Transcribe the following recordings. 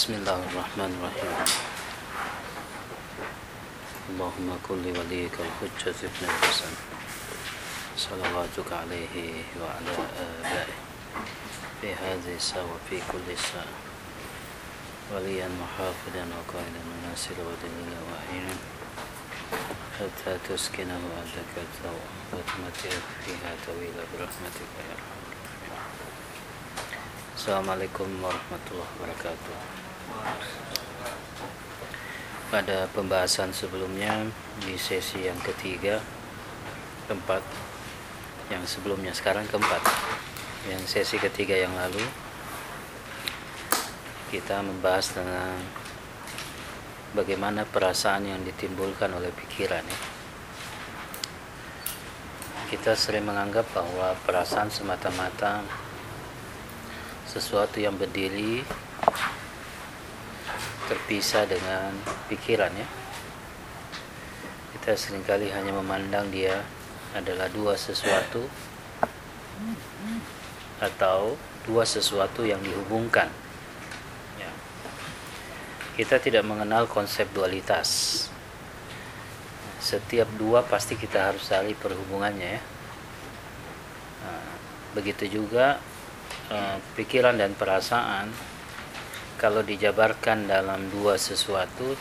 بسم الله الرحمن الرحيم. اللهم كن لوليك الحجة ابن الحسن. صلواتك عليه وعلى آبائه. في هذه الساعة وفي كل ساعة وليا محافظا وقائدا وناصرا ودليلا وعينا حتى تسكنه عندك وتمتعه فيها طويلا برحمتك يا ارحم Assalamualaikum warahmatullahi wabarakatuh Pada pembahasan sebelumnya Di sesi yang ketiga Keempat Yang sebelumnya sekarang keempat Yang sesi ketiga yang lalu Kita membahas tentang Bagaimana perasaan yang ditimbulkan oleh pikiran ya. Kita sering menganggap bahwa perasaan semata-mata sesuatu yang berdiri terpisah dengan pikiran ya. Kita sering kali hanya memandang dia adalah dua sesuatu atau dua sesuatu yang dihubungkan ya. kita tidak mengenal konsep dualitas. Setiap dua pasti kita harus cari perhubungannya ya. Nah, begitu juga Eh, pikiran dan perasaan kalau dijabarkan dalam dua sesuatu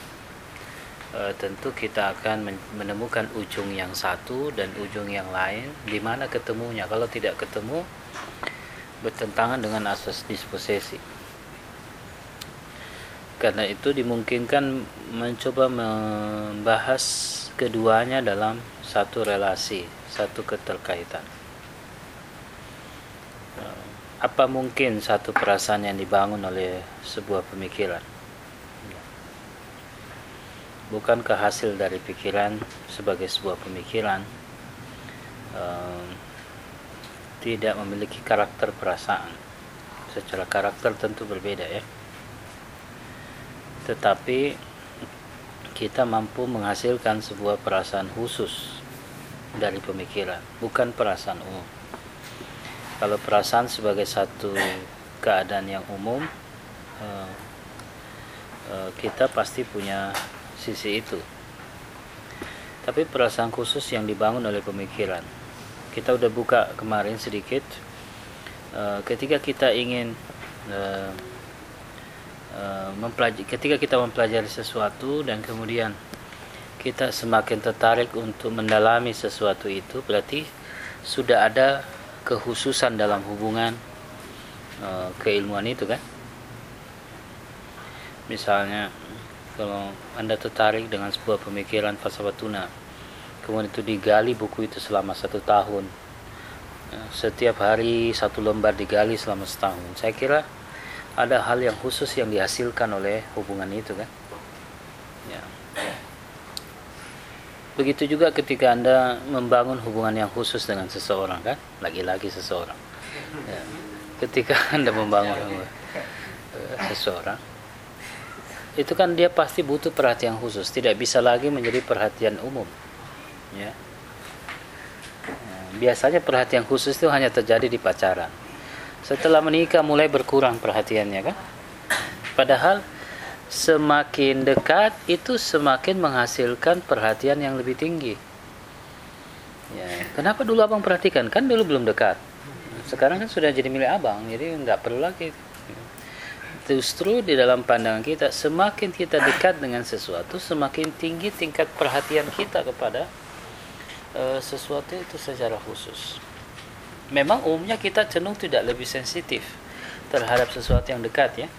uh, tentu kita akan menemukan ujung yang satu dan ujung yang lain. Di mana ketemunya? Kalau tidak ketemu bertentangan dengan asas disposisi. Karena itu dimungkinkan mencoba membahas keduanya dalam satu relasi satu keterkaitan apa mungkin satu perasaan yang dibangun oleh sebuah pemikiran? Bukankah hasil dari pikiran sebagai sebuah pemikiran um, tidak memiliki karakter perasaan? Secara karakter tentu berbeda ya. Tetapi kita mampu menghasilkan sebuah perasaan khusus dari pemikiran bukan perasaan umum kalau perasaan sebagai satu keadaan yang umum uh, uh, kita pasti punya sisi itu. Tapi perasaan khusus yang dibangun oleh pemikiran. Kita udah buka kemarin sedikit uh, ketika kita ingin mempelajari ketika kita mempelajari sesuatu dan kemudian kita semakin tertarik untuk mendalami sesuatu itu berarti sudah ada kekhususan dalam hubungan uh, keilmuan itu kan. Misalnya kalau anda tertarik dengan sebuah pemikiran falsafah tuna kemudian itu digali buku itu selama satu tahun. Uh, setiap hari satu lembar digali selama setahun. Saya kira ada hal yang khusus yang dihasilkan oleh hubungan itu kan. Ya Begitu juga ketika Anda membangun hubungan yang khusus dengan seseorang kan, lagi-lagi seseorang. Ya. Ketika Anda membangun uh, seseorang, itu kan dia pasti butuh perhatian khusus, tidak bisa lagi menjadi perhatian umum. Ya. ya. Biasanya perhatian khusus itu hanya terjadi di pacaran. Setelah menikah mulai berkurang perhatiannya kan. Padahal semakin dekat itu semakin menghasilkan perhatian yang lebih tinggi. Ya, kenapa dulu abang perhatikan? Kan dulu belum dekat. Sekarang kan sudah jadi milik abang, jadi nggak perlu lagi. Justru di dalam pandangan kita, semakin kita dekat dengan sesuatu, semakin tinggi tingkat perhatian kita kepada uh, sesuatu itu secara khusus. Memang umumnya kita cenderung tidak lebih sensitif terhadap sesuatu yang dekat ya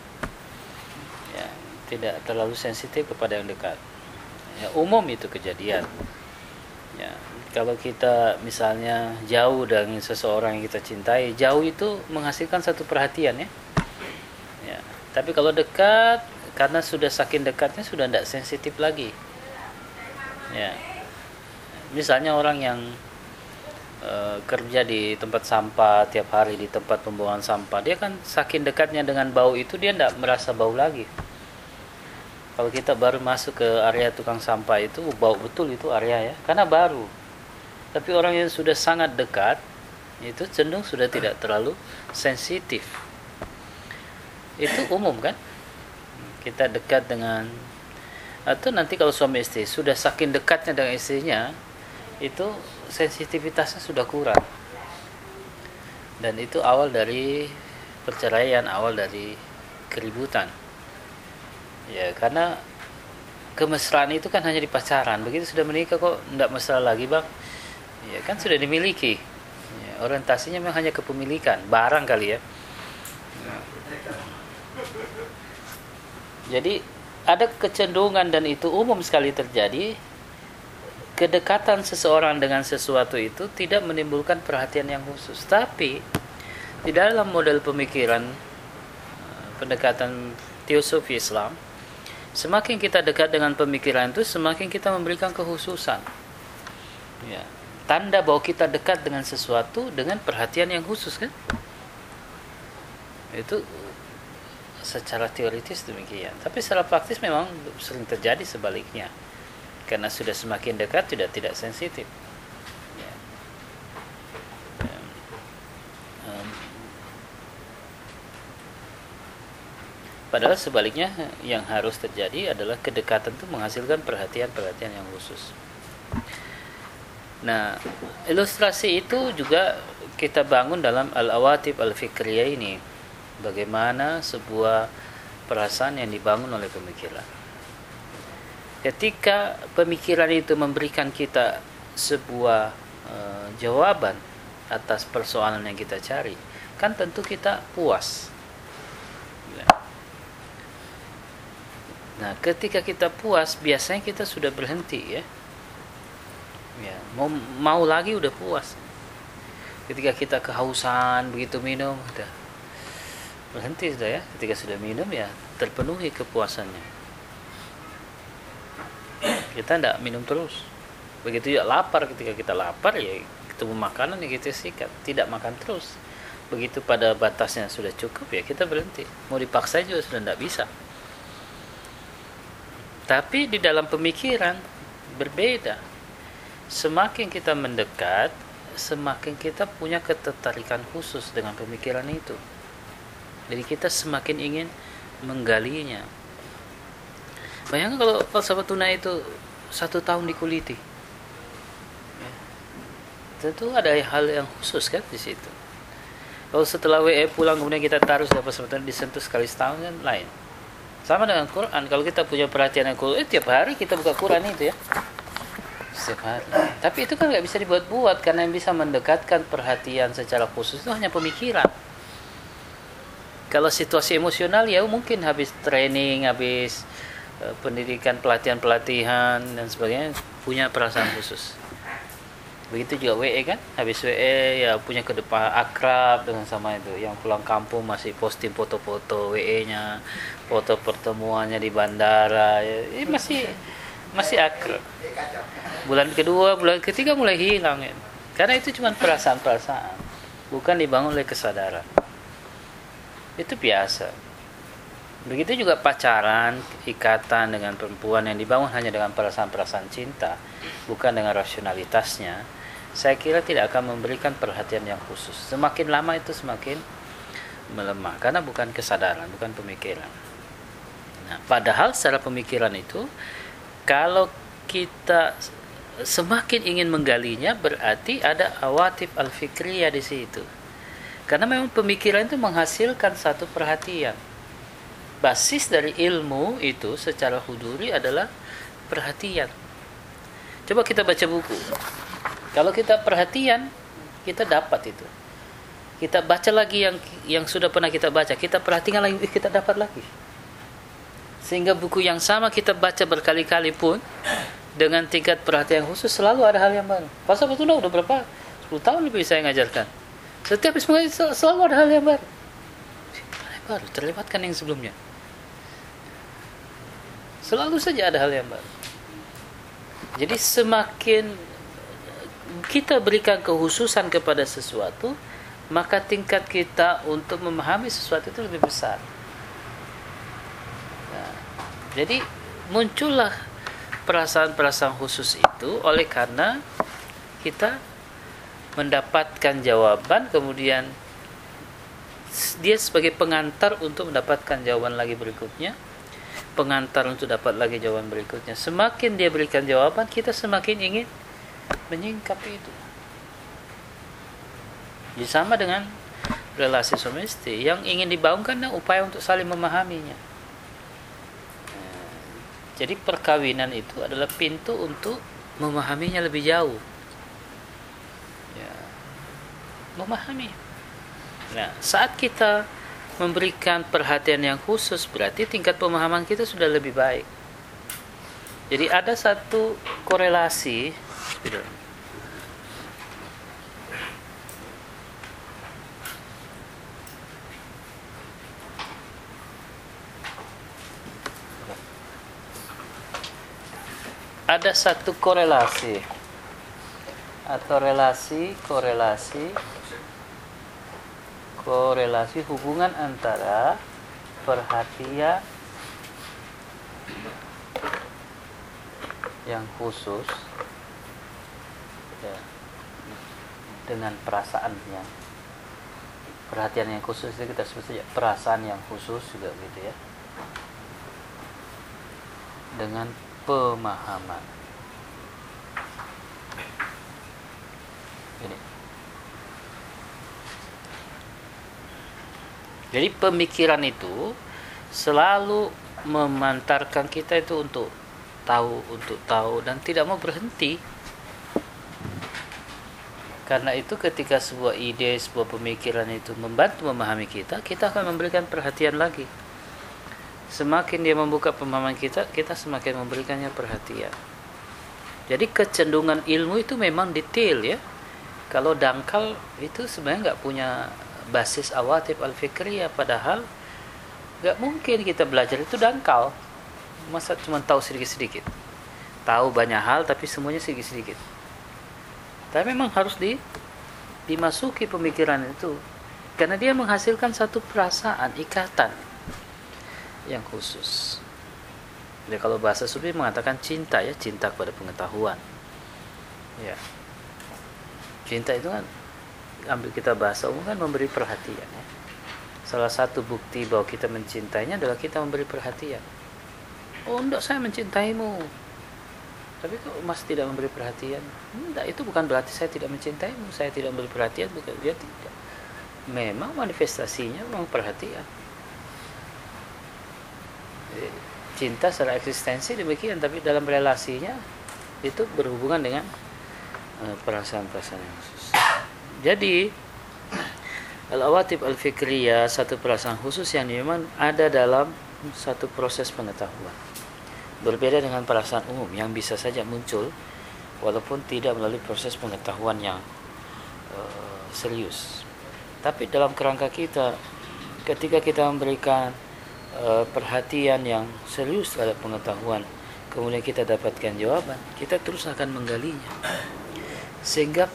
tidak terlalu sensitif kepada yang dekat. Ya, umum itu kejadian. Ya, kalau kita misalnya jauh dengan seseorang yang kita cintai, jauh itu menghasilkan satu perhatian ya. ya. Tapi kalau dekat, karena sudah saking dekatnya sudah tidak sensitif lagi. Ya. Misalnya orang yang uh, kerja di tempat sampah tiap hari di tempat pembuangan sampah, dia kan saking dekatnya dengan bau itu dia tidak merasa bau lagi kalau kita baru masuk ke area tukang sampah itu bau betul itu area ya. Karena baru. Tapi orang yang sudah sangat dekat itu cenderung sudah tidak terlalu sensitif. Itu umum kan? Kita dekat dengan atau nanti kalau suami istri sudah saking dekatnya dengan istrinya itu sensitivitasnya sudah kurang. Dan itu awal dari perceraian awal dari keributan ya karena kemesraan itu kan hanya di pacaran. Begitu sudah menikah kok tidak mesra lagi bang? Ya kan sudah dimiliki. Ya, orientasinya memang hanya kepemilikan barang kali ya. Jadi ada kecenderungan dan itu umum sekali terjadi. Kedekatan seseorang dengan sesuatu itu tidak menimbulkan perhatian yang khusus. Tapi di dalam model pemikiran eh, pendekatan teosofi Islam semakin kita dekat dengan pemikiran itu semakin kita memberikan kehususan. Ya. Tanda bahwa kita dekat dengan sesuatu dengan perhatian yang khusus kan? Itu secara teoritis demikian. Tapi secara praktis memang sering terjadi sebaliknya. Karena sudah semakin dekat tidak tidak sensitif ya. Padahal sebaliknya yang harus terjadi adalah kedekatan itu menghasilkan perhatian-perhatian yang khusus nah ilustrasi itu juga kita bangun dalam al-awatib al-fikriyah ini bagaimana sebuah perasaan yang dibangun oleh pemikiran. Ketika pemikiran itu memberikan kita sebuah e, jawaban atas persoalan yang kita cari, kan tentu kita puas. Ya. Nah, ketika kita puas, biasanya kita sudah berhenti ya. Ya, mau mau lagi udah puas. Ketika kita kehausan begitu minum, udah berhenti sudah ya. Ketika sudah minum ya terpenuhi kepuasannya. Kita tidak minum terus. Begitu juga lapar ketika kita lapar ya ketemu makanan ya kita sikat. Tidak makan terus. Begitu pada batasnya sudah cukup ya kita berhenti. Mau dipaksa juga sudah tidak bisa tapi di dalam pemikiran berbeda semakin kita mendekat semakin kita punya ketertarikan khusus dengan pemikiran itu jadi kita semakin ingin menggalinya. Bayangkan kalau falsafah tuna itu satu tahun dikuliti. Ya. Tentu ada hal yang khusus kan di situ. Kalau setelah WE pulang kemudian kita taruh dapat sebetulnya disentuh sekali setahun kan lain. Sama dengan Quran. Kalau kita punya perhatian yang Quran, eh, tiap hari kita buka Quran itu ya. Setiap hari. Tapi itu kan nggak bisa dibuat-buat karena yang bisa mendekatkan perhatian secara khusus itu hanya pemikiran kalau situasi emosional ya mungkin habis training habis uh, pendidikan pelatihan pelatihan dan sebagainya punya perasaan khusus begitu juga WE kan habis WE ya punya ke depan akrab dengan sama itu yang pulang kampung masih posting foto-foto WE nya foto pertemuannya di bandara. Ya, masih masih akrab. Bulan kedua bulan ketiga mulai hilang ya. karena itu cuma perasaan-perasaan bukan dibangun oleh kesadaran. Itu biasa. Begitu juga pacaran ikatan dengan perempuan yang dibangun hanya dengan perasaan-perasaan cinta bukan dengan rasionalitasnya saya kira tidak akan memberikan perhatian yang khusus. Semakin lama itu semakin melemah karena bukan kesadaran bukan pemikiran nah padahal secara pemikiran itu kalau kita semakin ingin menggalinya berarti ada awatif al-fikriyah di situ karena memang pemikiran itu menghasilkan satu perhatian. Basis dari ilmu itu secara huduri adalah perhatian. Coba kita baca buku. Kalau kita perhatian, kita dapat itu. Kita baca lagi yang yang sudah pernah kita baca, kita perhatikan lagi, kita dapat lagi. Sehingga buku yang sama kita baca berkali-kali pun dengan tingkat perhatian khusus selalu ada hal yang baru. Pasal betul udah berapa? 10 tahun lebih saya ngajarkan setiap mengaji selalu ada hal yang baru. Baru terlewatkan yang sebelumnya. Selalu saja ada hal yang baru. Jadi semakin kita berikan kehususan kepada sesuatu, maka tingkat kita untuk memahami sesuatu itu lebih besar. Jadi muncullah perasaan-perasaan khusus itu oleh karena kita mendapatkan jawaban kemudian dia sebagai pengantar untuk mendapatkan jawaban lagi berikutnya pengantar untuk dapat lagi jawaban berikutnya. Semakin dia berikan jawaban, kita semakin ingin menyingkap itu. Jadi sama dengan relasi suami istri yang ingin dibangunkan upaya untuk saling memahaminya. Jadi perkawinan itu adalah pintu untuk memahaminya lebih jauh. Ya. Memahami. Nah, saat kita memberikan perhatian yang khusus berarti tingkat pemahaman kita sudah lebih baik. Jadi ada satu korelasi ada satu korelasi. Atau relasi korelasi korelasi hubungan antara perhatian yang khusus ya, dengan perasaan yang perhatian yang khusus itu kita sebut saja perasaan yang khusus juga gitu ya. Dengan pemahaman. Ini. Jadi pemikiran itu selalu memantarkan kita itu untuk tahu, untuk tahu dan tidak mau berhenti. Karena itu ketika sebuah ide, sebuah pemikiran itu membantu memahami kita, kita akan memberikan perhatian lagi semakin dia membuka pemahaman kita, kita semakin memberikannya perhatian. Jadi kecenderungan ilmu itu memang detail ya. Kalau dangkal itu sebenarnya nggak punya basis awatif al-fikriyah padahal nggak mungkin kita belajar itu dangkal. Masa cuma tahu sedikit-sedikit. Tahu banyak hal tapi semuanya sedikit-sedikit. Tapi memang harus di dimasuki pemikiran itu karena dia menghasilkan satu perasaan, ikatan yang khusus. Jadi kalau bahasa sufi mengatakan cinta ya, cinta kepada pengetahuan. Ya. Cinta itu kan ambil kita bahasa umum kan memberi perhatian ya. Salah satu bukti bahwa kita mencintainya adalah kita memberi perhatian. Oh, enggak saya mencintaimu. Tapi kok Mas tidak memberi perhatian? Enggak, itu bukan berarti saya tidak mencintaimu, saya tidak memberi perhatian, bukan dia tidak. Memang manifestasinya memang perhatian cinta secara eksistensi demikian tapi dalam relasinya itu berhubungan dengan eh, perasaan-perasaan yang khusus. Jadi al-awatib al-fikriyah satu perasaan khusus yang memang ada dalam satu proses pengetahuan. Berbeda dengan perasaan umum yang bisa saja muncul walaupun tidak melalui proses pengetahuan yang uh, serius. Tapi dalam kerangka kita ketika kita memberikan Eh, perhatian yang serius terhadap pengetahuan. Kemudian kita dapatkan jawaban. Kita terus akan menggalinya. Sehingga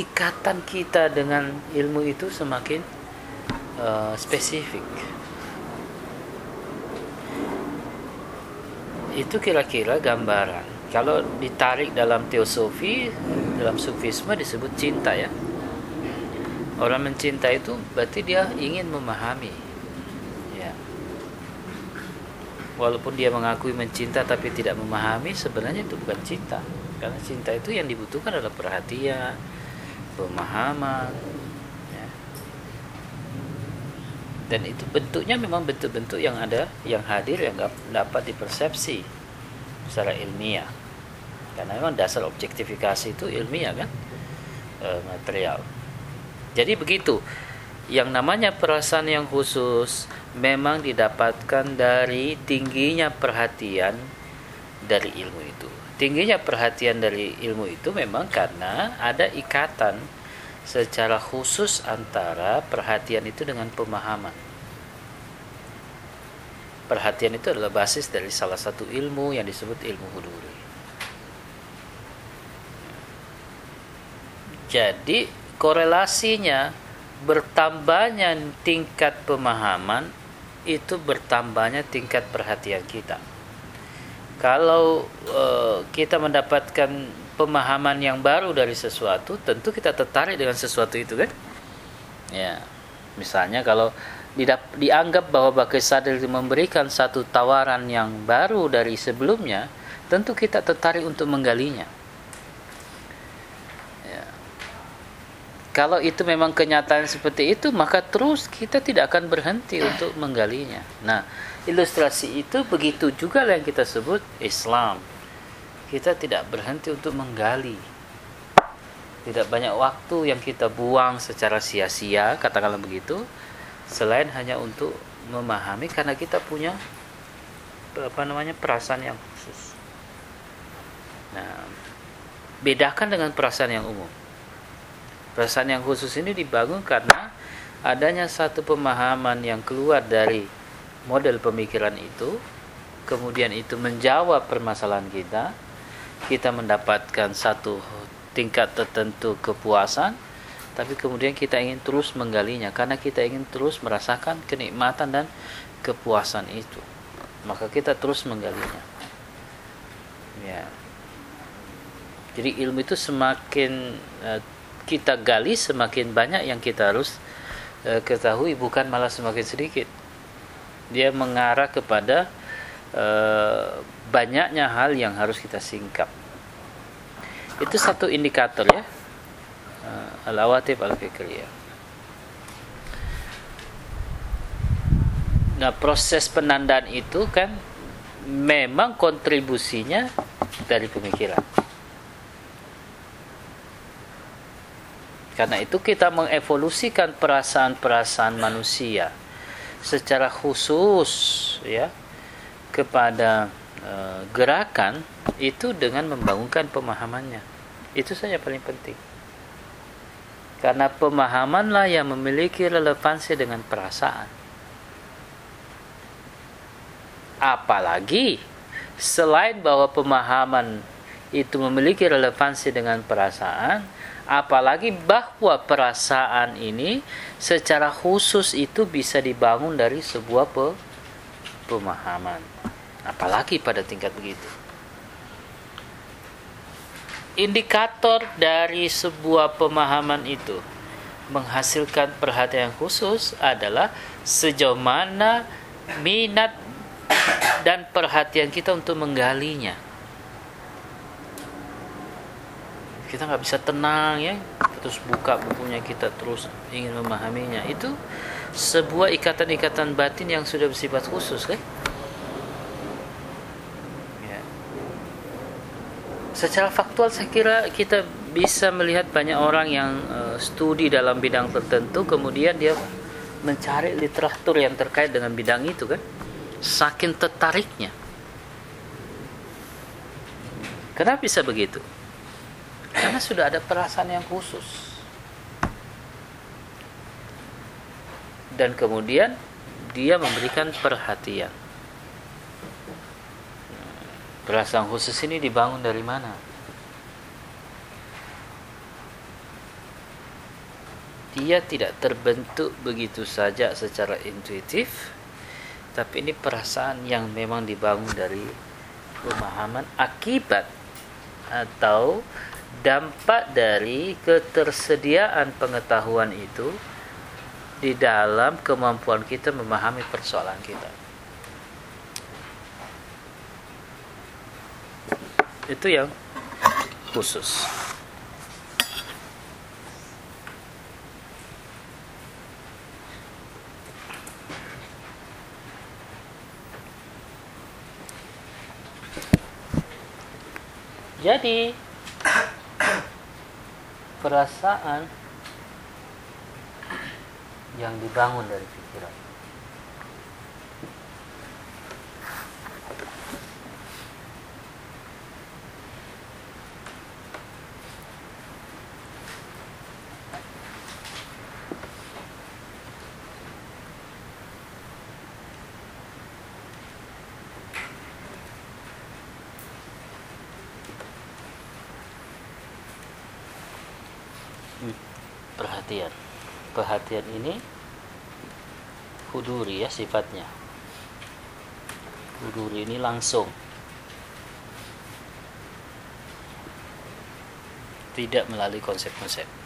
ikatan kita dengan ilmu itu semakin uh, spesifik. Itu kira-kira gambaran. Kalau ditarik dalam teosofi dalam sufisme disebut cinta ya. Orang mencinta itu berarti dia ingin memahami walaupun dia mengakui mencinta tapi tidak memahami sebenarnya itu bukan cinta. Karena cinta itu yang dibutuhkan adalah perhatian pemahaman ya. dan itu bentuknya memang bentuk-bentuk yang ada yang hadir yang dapat dipersepsi secara ilmiah. Karena memang dasar objektifikasi itu ilmiah kan e, material. Jadi begitu yang namanya perasaan yang khusus memang didapatkan dari tingginya perhatian dari ilmu itu. Tingginya perhatian dari ilmu itu memang karena ada ikatan secara khusus antara perhatian itu dengan pemahaman. Perhatian itu adalah basis dari salah satu ilmu yang disebut ilmu huduri. Jadi korelasinya bertambahnya tingkat pemahaman itu bertambahnya tingkat perhatian kita. Kalau e, kita mendapatkan pemahaman yang baru dari sesuatu, tentu kita tertarik dengan sesuatu itu kan? Ya. Misalnya kalau dianggap bahwa Bakir Sadil memberikan satu tawaran yang baru dari sebelumnya, tentu kita tertarik untuk menggalinya. Kalau itu memang kenyataan seperti itu, maka terus kita tidak akan berhenti untuk menggalinya. Nah, ilustrasi itu begitu juga yang kita sebut Islam. Kita tidak berhenti untuk menggali. Tidak banyak waktu yang kita buang secara sia-sia, katakanlah begitu selain hanya untuk memahami karena kita punya apa namanya perasaan yang khusus. Nah, bedakan dengan perasaan yang umum. Perasaan yang khusus ini dibangun karena adanya satu pemahaman yang keluar dari model pemikiran itu, kemudian itu menjawab permasalahan kita, kita mendapatkan satu tingkat tertentu kepuasan, tapi kemudian kita ingin terus menggalinya karena kita ingin terus merasakan kenikmatan dan kepuasan itu. Maka kita terus menggalinya. Ya. Jadi ilmu itu semakin uh, kita gali semakin banyak yang kita harus uh, ketahui bukan malah semakin sedikit dia mengarah kepada uh, banyaknya hal yang harus kita singkap itu satu indikator ya al-awatif al-fikriyah. Nah, proses penandaan itu kan memang kontribusinya dari pemikiran. Karena itu kita mengevolusikan perasaan-perasaan manusia secara khusus ya kepada e, gerakan itu dengan membangunkan pemahamannya. Itu saja paling penting. Karena pemahamanlah yang memiliki relevansi dengan perasaan. Apalagi selain bahwa pemahaman itu memiliki relevansi dengan perasaan, apalagi bahwa perasaan ini secara khusus itu bisa dibangun dari sebuah pe pemahaman. Apalagi pada tingkat begitu indikator dari sebuah pemahaman itu menghasilkan perhatian khusus adalah sejauh mana minat dan perhatian kita untuk menggalinya. Kita nggak bisa tenang ya, terus buka bukunya kita terus ingin memahaminya. Itu sebuah ikatan-ikatan batin yang sudah bersifat khusus kan? secara faktual saya kira kita bisa melihat banyak orang yang uh, studi dalam bidang tertentu kemudian dia mencari literatur yang terkait dengan bidang itu kan? Saking tertariknya. Kenapa bisa begitu karena sudah ada perasaan yang khusus dan kemudian dia memberikan perhatian Perasaan khusus ini dibangun dari mana? Dia tidak terbentuk begitu saja secara intuitif, tapi ini perasaan yang memang dibangun dari pemahaman akibat atau dampak dari ketersediaan pengetahuan itu di dalam kemampuan kita memahami persoalan kita. itu yang khusus jadi perasaan yang dibangun dari pikiran perhatian. Perhatian ini huduri ya sifatnya. Huduri ini langsung. Tidak melalui konsep-konsep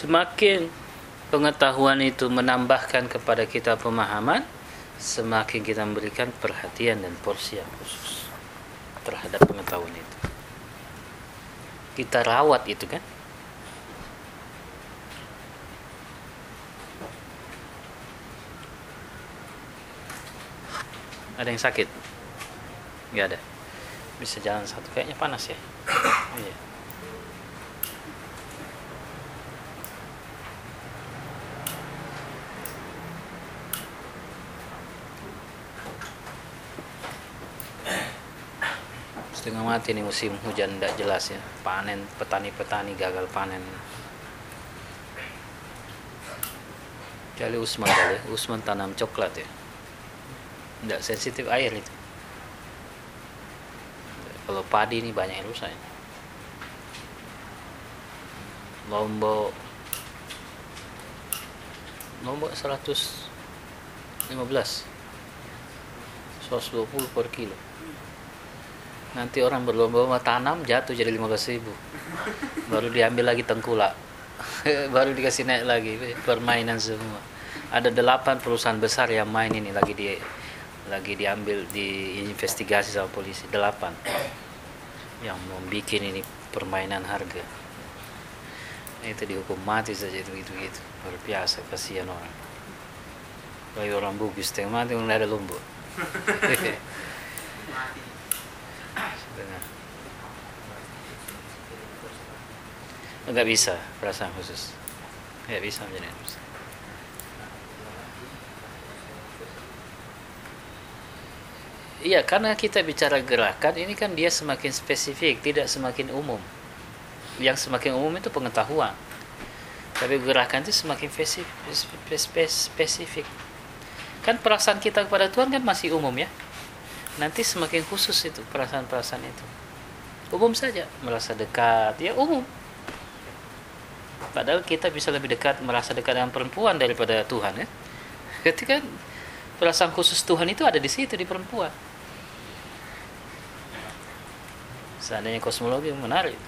semakin pengetahuan itu menambahkan kepada kita pemahaman semakin kita memberikan perhatian dan porsi yang khusus terhadap pengetahuan itu. Kita rawat itu kan? Ada yang sakit? Nggak ada. Bisa jalan satu. Kayaknya panas ya. Iya setengah mati nih musim hujan tidak jelas ya. Panen petani-petani gagal panen. Kali Usman kali Usman tanam coklat ya. Tidak sensitif air itu. Kalau padi ini banyak yang rusak lombok. Lombok 115 120 per kilo nanti orang berlomba-lomba tanam jatuh jadi 15 ribu. Baru diambil lagi tengkulak. Baru dikasih naik lagi permainan semua. Ada delapan perusahaan besar yang main ini lagi di lagi diambil di investigasi sama polisi. Delapan yang membuat ini permainan harga. Itu dihukum mati saja itu itu itu. Luar biasa kasihan orang. Bagi orang bugis tengah mati nggak ada lombok nggak bisa perasaan khusus nggak bisa menjadi khusus Iya, karena kita bicara gerakan ini kan dia semakin spesifik, tidak semakin umum. Yang semakin umum itu pengetahuan. Tapi gerakan itu semakin spesifik. Kan perasaan kita kepada Tuhan kan masih umum ya. Nanti semakin khusus itu perasaan-perasaan itu. Umum saja, merasa dekat, ya umum. Padahal kita bisa lebih dekat merasa dekat dengan perempuan daripada Tuhan ya. Ketika perasaan khusus Tuhan itu ada di situ di perempuan. Seandainya kosmologi menarik.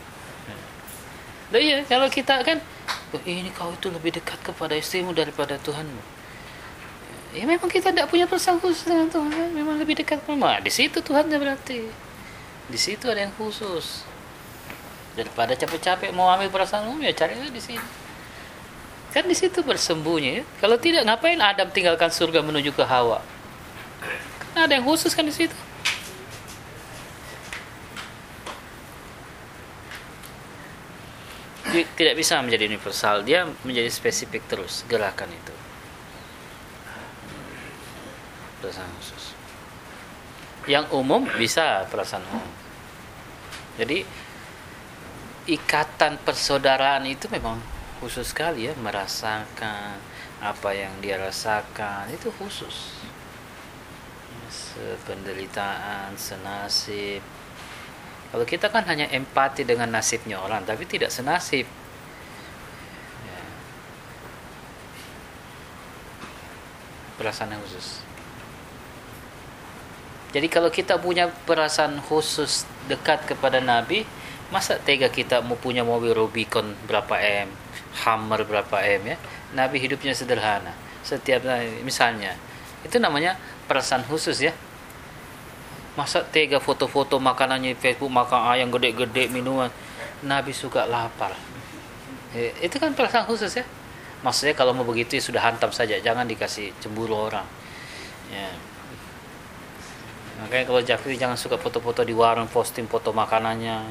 Nah, iya, kalau kita kan oh, ini kau itu lebih dekat kepada istrimu daripada Tuhanmu. Ya memang kita tidak punya perasaan khusus dengan Tuhan, memang lebih dekat sama. Di situ Tuhannya berarti. Di situ ada yang khusus. Daripada capek-capek mau ambil perasaan umum ya cari di sini. Kan di situ bersembunyi ya. kalau tidak ngapain Adam tinggalkan surga menuju ke Hawa? Kan ada yang khusus kan di situ. Tidak bisa menjadi universal. Dia menjadi spesifik terus gerakan itu perasaan khusus. Yang umum bisa perasaan umum. Jadi ikatan persaudaraan itu memang khusus sekali ya merasakan apa yang dia rasakan itu khusus. Sependeritaan senasib. Kalau kita kan hanya empati dengan nasibnya orang tapi tidak senasib. Ya. perasaan yang khusus jadi kalau kita punya perasaan khusus dekat kepada Nabi masa tega kita mau punya mobil Rubicon berapa M Hammer berapa M ya? Nabi hidupnya sederhana. Setiap misalnya itu namanya perasaan khusus ya. Masa tega foto-foto makanannya di Facebook makan ayam gede-gede minuman. Nabi suka lapar. Eh, itu kan perasaan khusus ya. Maksudnya kalau mau begitu ya sudah hantam saja jangan dikasih cemburu orang. Ya makanya kalau Jafri jangan suka foto-foto di warung posting foto makanannya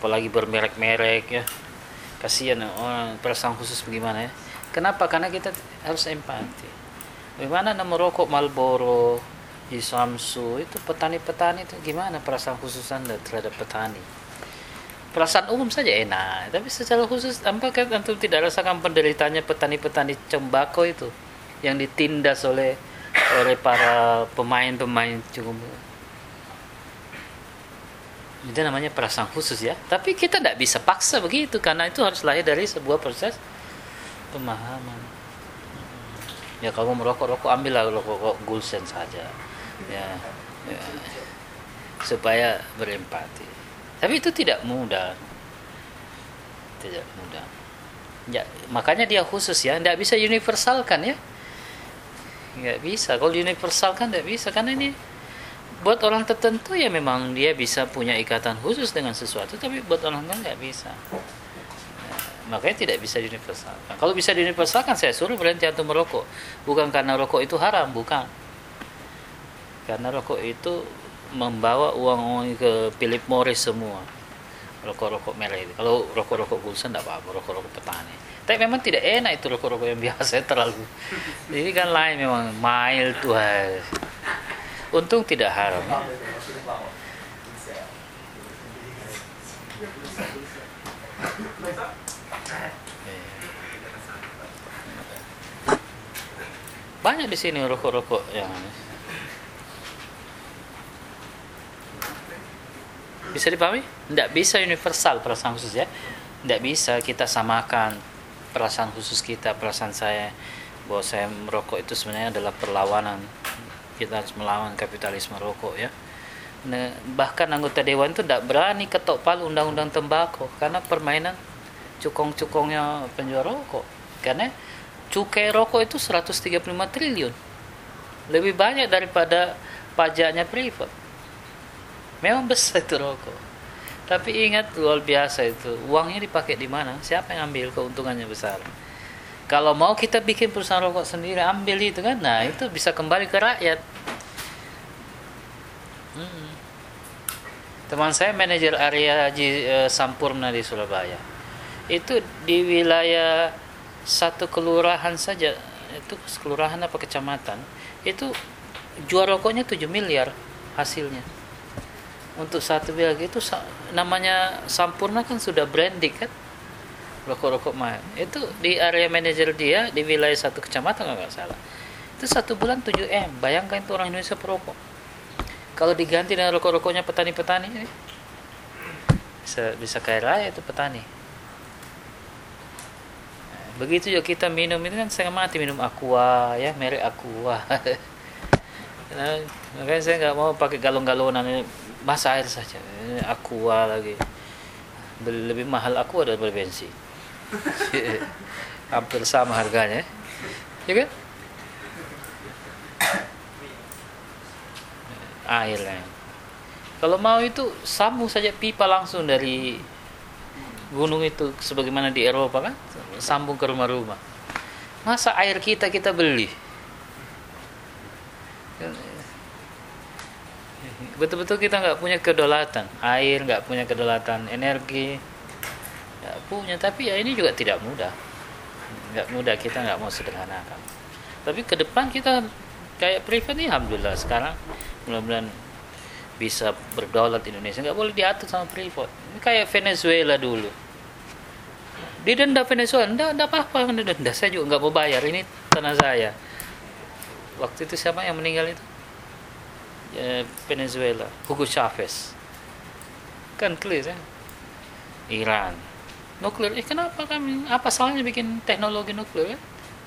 apalagi bermerek-merek ya. Kasihan orang perasaan khusus bagaimana ya. Kenapa? Karena kita harus empati. Bagaimana nama rokok Marlboro di Samsu itu petani-petani itu gimana perasaan khusus anda terhadap petani? Perasaan umum saja enak tapi secara khusus apakah antum tidak rasakan penderitanya petani-petani cembako itu yang ditindas oleh oleh para pemain-pemain cukup. Itu namanya perasaan khusus ya. Tapi kita tidak bisa paksa begitu karena itu harus lahir dari sebuah proses pemahaman. Ya kalau merokok rokok ambillah rokok gulsen saja. Ya, ya. Supaya berempati. Tapi itu tidak mudah. Tidak mudah. Ya, makanya dia khusus ya. Tidak bisa universal kan ya nggak bisa. Kalau universal kan tidak bisa. Karena ini buat orang tertentu ya memang dia bisa punya ikatan khusus dengan sesuatu tapi buat orang lain nggak bisa. Ya, makanya tidak bisa universalkan kalau bisa diuniversalkan saya suruh berhenti atau merokok. Bukan karena rokok itu haram bukan. Karena rokok itu membawa uang-uang ke Philip Morris semua. Rokok-rokok merah itu. Kalau rokok-rokok Gulsen tidak apa-apa. Rokok-rokok petani tapi memang tidak enak itu rokok-rokok yang biasa terlalu ini kan lain memang mild tuh untung tidak haram banyak di sini rokok-rokok yang Bisa dipahami? Tidak bisa universal perasaan khusus ya. Tidak bisa kita samakan perasaan khusus kita, perasaan saya bahwa saya merokok itu sebenarnya adalah perlawanan. Kita harus melawan kapitalisme rokok ya. Nah, bahkan anggota dewan itu tidak berani ketok palu undang-undang tembakau karena permainan cukong-cukongnya penjual rokok. Karena cukai rokok itu 135 triliun. Lebih banyak daripada pajaknya privat memang besar itu rokok tapi ingat luar biasa itu. Uangnya dipakai di mana? Siapa yang ambil keuntungannya besar? Kalau mau kita bikin perusahaan rokok sendiri ambil itu kan? Nah itu bisa kembali ke rakyat. Hmm. teman saya manajer area Haji e, Sampurna di Surabaya. Itu di wilayah satu kelurahan saja. Itu kelurahan apa kecamatan? Itu jual rokoknya 7 miliar hasilnya untuk satu bilang itu namanya Sampurna kan sudah branding kan? Rokok-rokok mah. Itu di area manajer dia di wilayah satu kecamatan nggak salah. Itu satu bulan 7 m. Bayangkan itu orang Indonesia perokok. Kalau diganti dengan rokok-rokoknya petani-petani bisa bisa kaya raya itu petani. Begitu juga kita minum itu kan saya mati minum aqua ya merek aqua. Nah, makanya saya nggak mau pakai galon-galonan masa air saja. Aqua lagi. Lebih mahal aqua daripada bensin. Hampir sama harganya. Ya kan? Air lah kalau mau itu sambung saja pipa langsung dari gunung itu sebagaimana di Eropa kan? Sambung ke rumah-rumah. Masa air kita kita beli betul-betul kita nggak punya kedaulatan. Air nggak punya kedaulatan energi. Nggak punya. Tapi ya ini juga tidak mudah. Nggak mudah. Kita nggak mau sederhanakan. Tapi ke depan kita kayak privat ini alhamdulillah. Sekarang mudah-mudahan bisa berdaulat Indonesia. Nggak boleh diatur sama privat ini kayak Venezuela dulu. Didenda Venezuela. Enggak enggak apa-apa. Denda saya juga nggak mau bayar. Ini tanah saya. Waktu itu siapa yang meninggal itu Eh, Venezuela, Hugo Chavez. Kan clear ya. Iran. Nuklir. Eh kenapa kami? Apa salahnya bikin teknologi nuklir? Ya?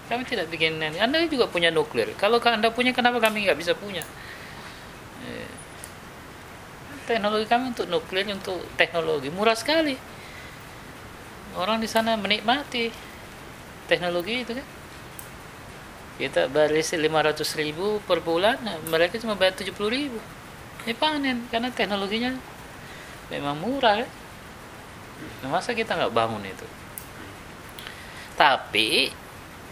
Kami tidak bikin ini. Anda juga punya nuklir. Kalau Anda punya, kenapa kami nggak bisa punya? Eh, teknologi kami untuk nuklir, untuk teknologi murah sekali. Orang di sana menikmati teknologi itu kan kita listrik 500 ribu per bulan mereka cuma bayar 70 ribu. Ini panen karena teknologinya memang murah nah, masa kita nggak bangun itu? Tapi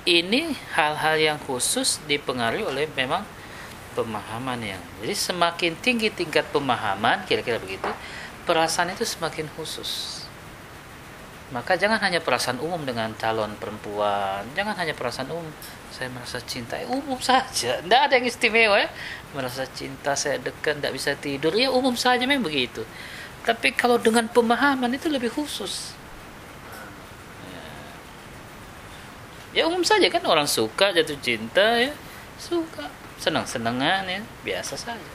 ini hal-hal yang khusus dipengaruhi oleh memang pemahaman yang jadi semakin tinggi tingkat pemahaman kira-kira begitu perasaan itu semakin khusus. Maka jangan hanya perasaan umum dengan calon perempuan jangan hanya perasaan umum saya merasa cinta. Ya, umum saja. Tidak ada yang istimewa ya. Merasa cinta saya dekat tidak bisa tidur. Ya umum saja memang begitu. Tapi kalau dengan pemahaman itu lebih khusus. Ya, ya umum saja kan. Orang suka jatuh cinta ya. Suka. Senang senangan ya. Biasa saja.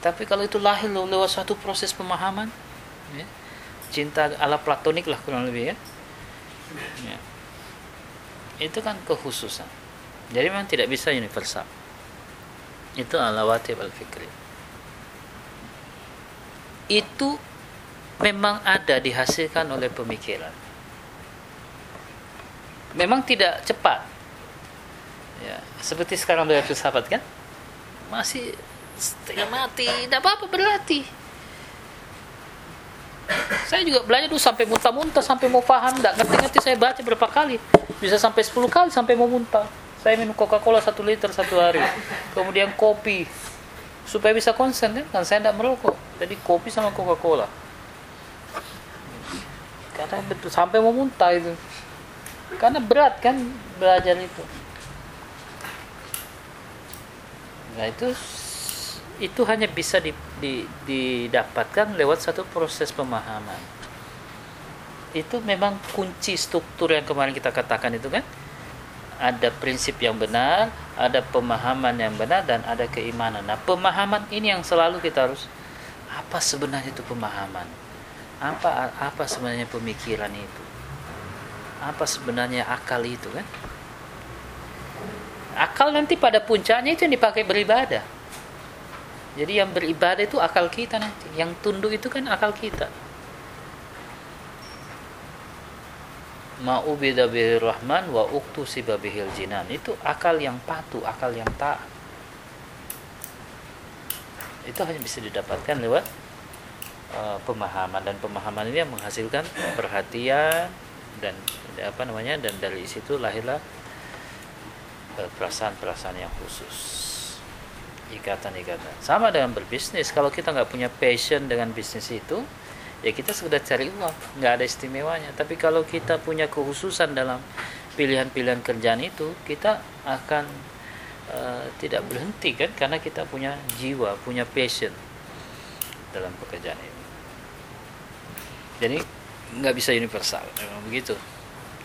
Tapi kalau itu lahir lewat suatu proses pemahaman ya, cinta ala platonik lah kurang lebih ya, ya. Itu kan kekhususan. Jadi memang tidak bisa universal. Itu ala watib al fikri itu memang ada dihasilkan oleh pemikiran. Memang tidak cepat. Ya seperti sekarang belajar filsafat kan? Masih setengah mati tidak apa-apa berlatih saya juga belajar dulu sampai muntah-muntah sampai mau paham tidak ngerti-ngerti saya baca berapa kali. Bisa sampai 10 kali sampai mau muntah. Saya minum Coca-Cola satu liter satu hari. Kemudian kopi. Supaya bisa konsen kan? Kan saya tidak merokok. Jadi kopi sama Coca-Cola. Karena betul sampai mau muntah itu. Karena berat kan belajar itu. Nah itu itu hanya bisa di, di, didapatkan lewat satu proses pemahaman. Itu memang kunci struktur yang kemarin kita katakan itu kan. Ada prinsip yang benar, ada pemahaman yang benar dan ada keimanan. Nah, pemahaman ini yang selalu kita harus apa sebenarnya itu pemahaman? Apa apa sebenarnya pemikiran itu? Apa sebenarnya akal itu kan? Akal nanti pada puncaknya itu yang dipakai beribadah jadi yang beribadah itu akal kita nanti. Yang tunduk itu kan akal kita. Ma'ubida bihir rahman wa uktu sibabihil jinan. Itu akal yang patuh, akal yang taat. Itu hanya bisa didapatkan lewat uh, pemahaman dan pemahaman ini yang menghasilkan perhatian dan apa namanya dan dari situ lahirlah eh, perasaan-perasaan yang khusus ikatan-ikatan. Sama dengan berbisnis. Kalau kita nggak punya passion dengan bisnis itu, ya kita sudah cari uang, nggak ada istimewanya. Tapi kalau kita punya kekhususan dalam pilihan-pilihan kerjaan itu, kita akan uh, tidak berhenti kan, karena kita punya jiwa, punya passion dalam pekerjaan ini. Jadi nggak bisa universal, memang begitu.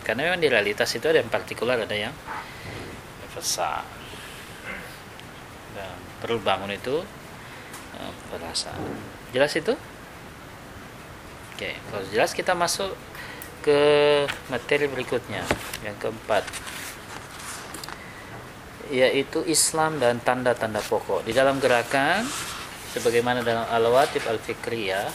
Karena memang di realitas itu ada yang partikular, ada yang universal perlu bangun itu perasaan jelas itu? Oke kalau jelas kita masuk ke materi berikutnya yang keempat. Yaitu Islam dan tanda-tanda pokok. Di dalam gerakan sebagaimana dalam al-watib al-fikriyah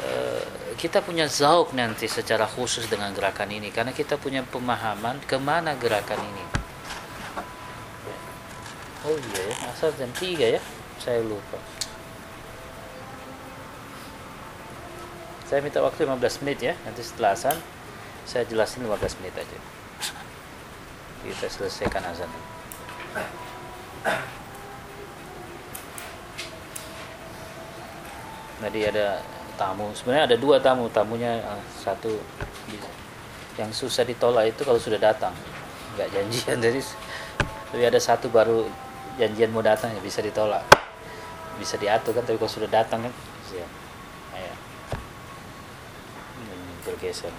uh, kita punya zauk nanti secara khusus dengan gerakan ini karena kita punya pemahaman ke mana gerakan ini Oh iya ya, asal jam 3 ya. Saya lupa. Saya minta waktu 15 menit ya. Nanti setelah azan saya jelasin 15 menit aja. Kita selesaikan azan. Tadi ada tamu. Sebenarnya ada dua tamu. Tamunya uh, satu yang susah ditolak itu kalau sudah datang. Nggak janjian. Jadi tapi ada satu baru janjian mau datang ya bisa ditolak. Bisa diatur kan tapi kalau sudah datang kan ya ayo bergeser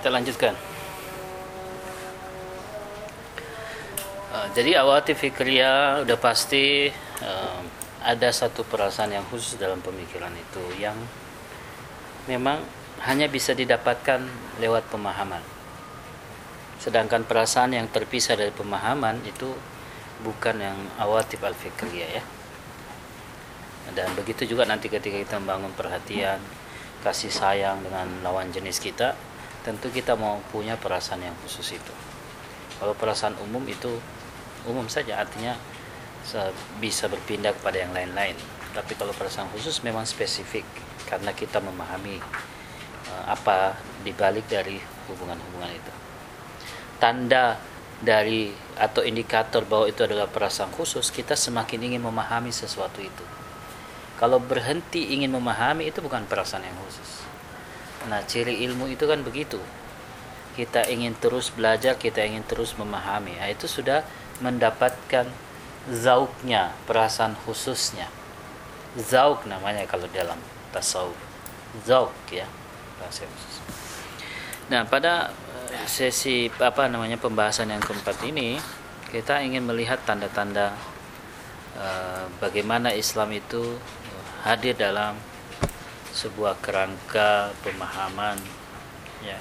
kita lanjutkan. Uh, jadi awati fikriya udah pasti uh, ada satu perasaan yang khusus dalam pemikiran itu yang memang hanya bisa didapatkan lewat pemahaman. Sedangkan perasaan yang terpisah dari pemahaman itu bukan yang awatif al-fikriyah ya. Dan begitu juga nanti ketika kita membangun perhatian, kasih sayang dengan lawan jenis kita, tentu kita mau punya perasaan yang khusus itu. Kalau perasaan umum itu umum saja artinya bisa berpindah kepada yang lain-lain. Tapi kalau perasaan khusus memang spesifik karena kita memahami uh, apa dibalik dari hubungan-hubungan itu. Tanda dari atau indikator bahwa itu adalah perasaan khusus, kita semakin ingin memahami sesuatu itu. Kalau berhenti ingin memahami itu bukan perasaan yang khusus. Nah, ciri ilmu itu kan begitu. Kita ingin terus belajar, kita ingin terus memahami. Nah, itu sudah mendapatkan zauknya, perasaan khususnya. Zauk namanya kalau dalam tasawuf. Zauk ya, bahasa khusus. Nah, pada eh, sesi apa namanya pembahasan yang keempat ini kita ingin melihat tanda-tanda uh, bagaimana Islam itu hadir dalam sebuah kerangka pemahaman ya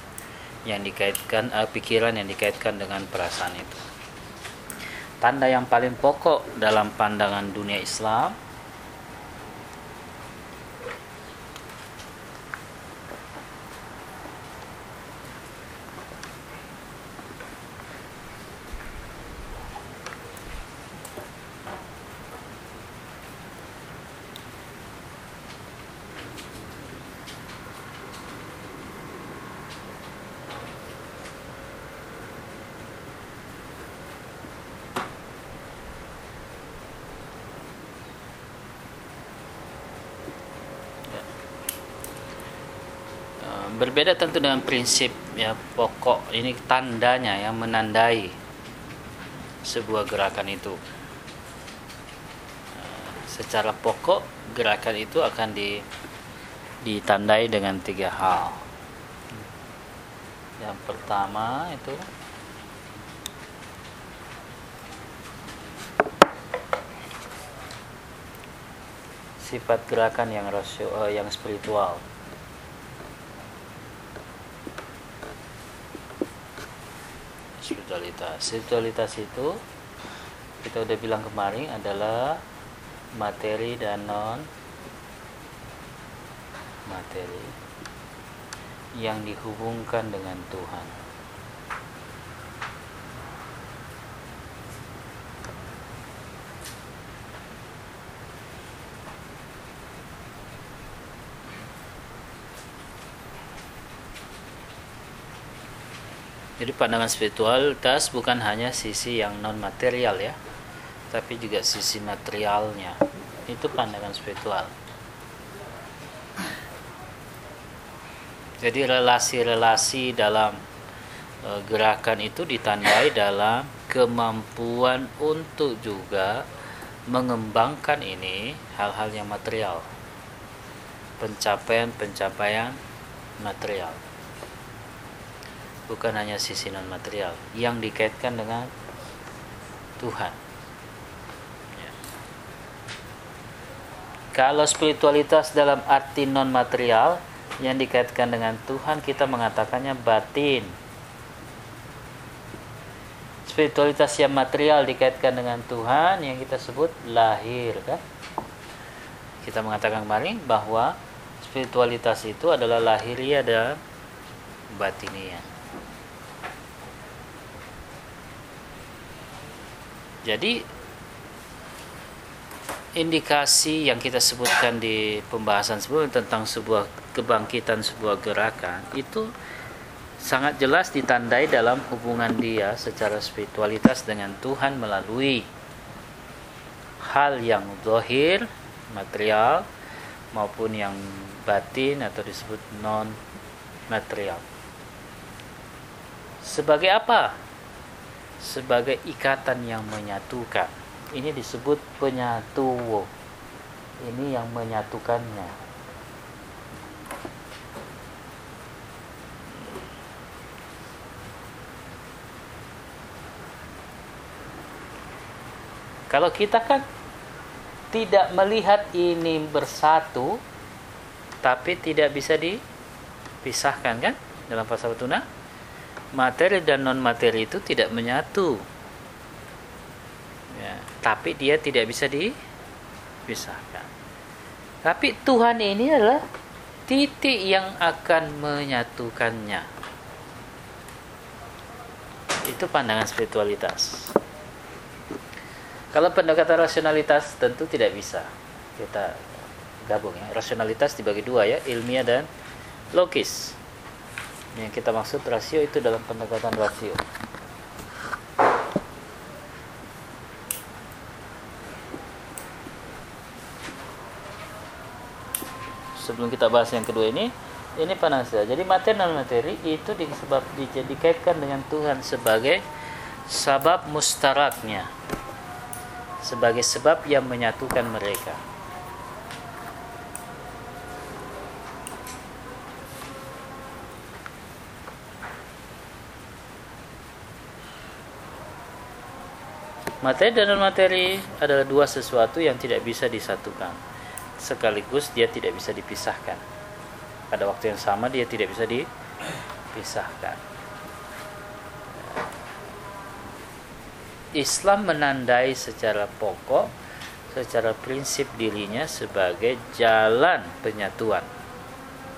yang dikaitkan uh, pikiran yang dikaitkan dengan perasaan itu. Tanda yang paling pokok dalam pandangan dunia Islam berbeda tentu dengan prinsip ya pokok ini tandanya yang menandai sebuah gerakan itu. Eh, secara pokok gerakan itu akan di ditandai dengan tiga hal. Yang pertama itu sifat gerakan yang rasio, uh, yang spiritual spiritualitas spiritualitas itu kita udah bilang kemarin adalah materi dan non materi yang dihubungkan dengan Tuhan Jadi pandangan spiritualitas bukan hanya sisi yang non material ya, tapi juga sisi materialnya. Itu pandangan spiritual. Jadi relasi-relasi dalam e, gerakan itu ditandai dalam kemampuan untuk juga mengembangkan ini hal-hal yang material. Pencapaian-pencapaian material bukan hanya sisi non material yang dikaitkan dengan Tuhan. Kalau spiritualitas dalam arti non material yang dikaitkan dengan Tuhan kita mengatakannya batin. Spiritualitas yang material dikaitkan dengan Tuhan yang kita sebut lahir kan. Kita mengatakan kemarin bahwa spiritualitas itu adalah lahiriah dan batiniah. Jadi indikasi yang kita sebutkan di pembahasan sebelumnya tentang sebuah kebangkitan sebuah gerakan itu sangat jelas ditandai dalam hubungan dia secara spiritualitas dengan Tuhan melalui hal yang zahir material maupun yang batin atau disebut non material. Sebagai apa sebagai ikatan yang menyatukan. Ini disebut penyatuwo. Ini yang menyatukannya. Kalau kita kan tidak melihat ini bersatu, tapi tidak bisa dipisahkan kan dalam pasal tuna materi dan non materi itu tidak menyatu ya, tapi dia tidak bisa dipisahkan tapi Tuhan ini adalah titik yang akan menyatukannya itu pandangan spiritualitas kalau pendekatan rasionalitas tentu tidak bisa kita gabung ya. Rasionalitas dibagi dua ya, ilmiah dan logis. Yang kita maksud rasio itu dalam pendekatan rasio. Sebelum kita bahas yang kedua ini, ini panas saja. Jadi materi dan materi itu disebab dikaitkan dengan Tuhan sebagai sabab mustaraknya sebagai sebab yang menyatukan mereka. Materi dan non-materi adalah dua sesuatu yang tidak bisa disatukan. Sekaligus dia tidak bisa dipisahkan. Pada waktu yang sama dia tidak bisa dipisahkan. Islam menandai secara pokok, secara prinsip dirinya sebagai jalan penyatuan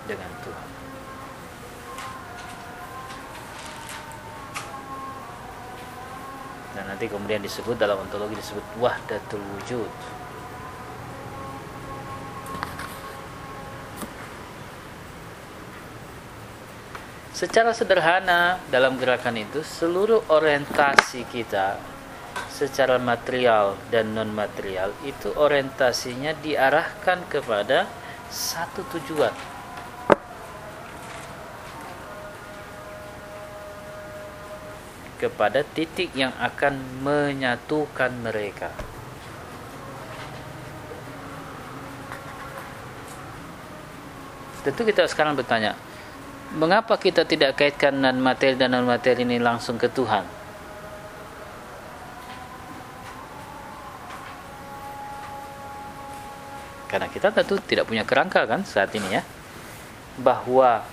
dengan Tuhan. Dan nanti kemudian disebut dalam ontologi disebut wahdatul wujud. Secara sederhana dalam gerakan itu seluruh orientasi kita secara material dan non material itu orientasinya diarahkan kepada satu tujuan kepada titik yang akan menyatukan mereka tentu kita sekarang bertanya mengapa kita tidak kaitkan non materi dan non materi ini langsung ke Tuhan Karena kita tentu tidak punya kerangka kan saat ini ya. Bahwa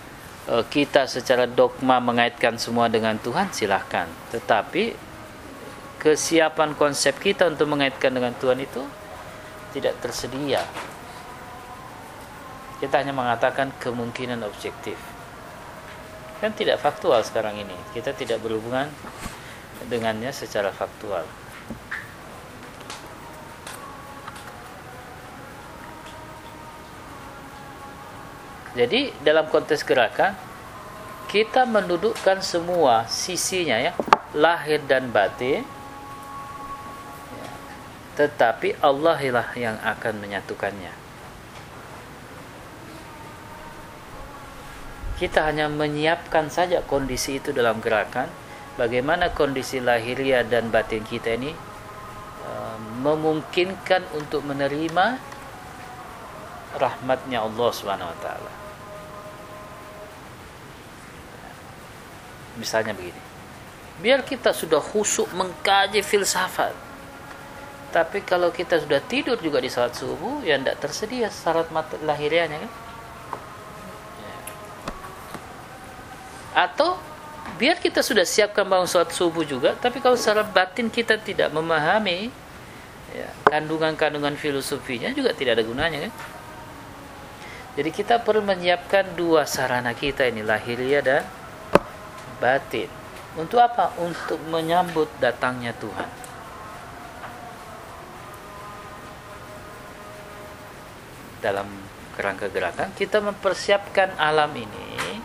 kita secara dogma mengaitkan semua dengan Tuhan silahkan. Tetapi kesiapan konsep kita untuk mengaitkan dengan Tuhan itu tidak tersedia. Kita hanya mengatakan kemungkinan objektif. Kan tidak faktual sekarang ini. Kita tidak berhubungan dengannya secara faktual. Jadi dalam konteks gerakan kita mendudukkan semua sisinya ya, lahir dan batin. Tetapi Allah lah yang akan menyatukannya. Kita hanya menyiapkan saja kondisi itu dalam gerakan. Bagaimana kondisi lahiriah dan batin kita ini uh, memungkinkan untuk menerima rahmatnya Allah Subhanahu wa taala. Misalnya begini. Biar kita sudah khusuk mengkaji filsafat. Tapi kalau kita sudah tidur juga di saat subuh, ya tidak tersedia syarat lahirianya kan? Atau biar kita sudah siapkan bangun sholat subuh juga, tapi kalau secara batin kita tidak memahami ya, kandungan-kandungan filosofinya juga tidak ada gunanya kan? Jadi kita perlu menyiapkan dua sarana kita ini lahiriah dan batin. Untuk apa? Untuk menyambut datangnya Tuhan. Dalam kerangka gerakan kita mempersiapkan alam ini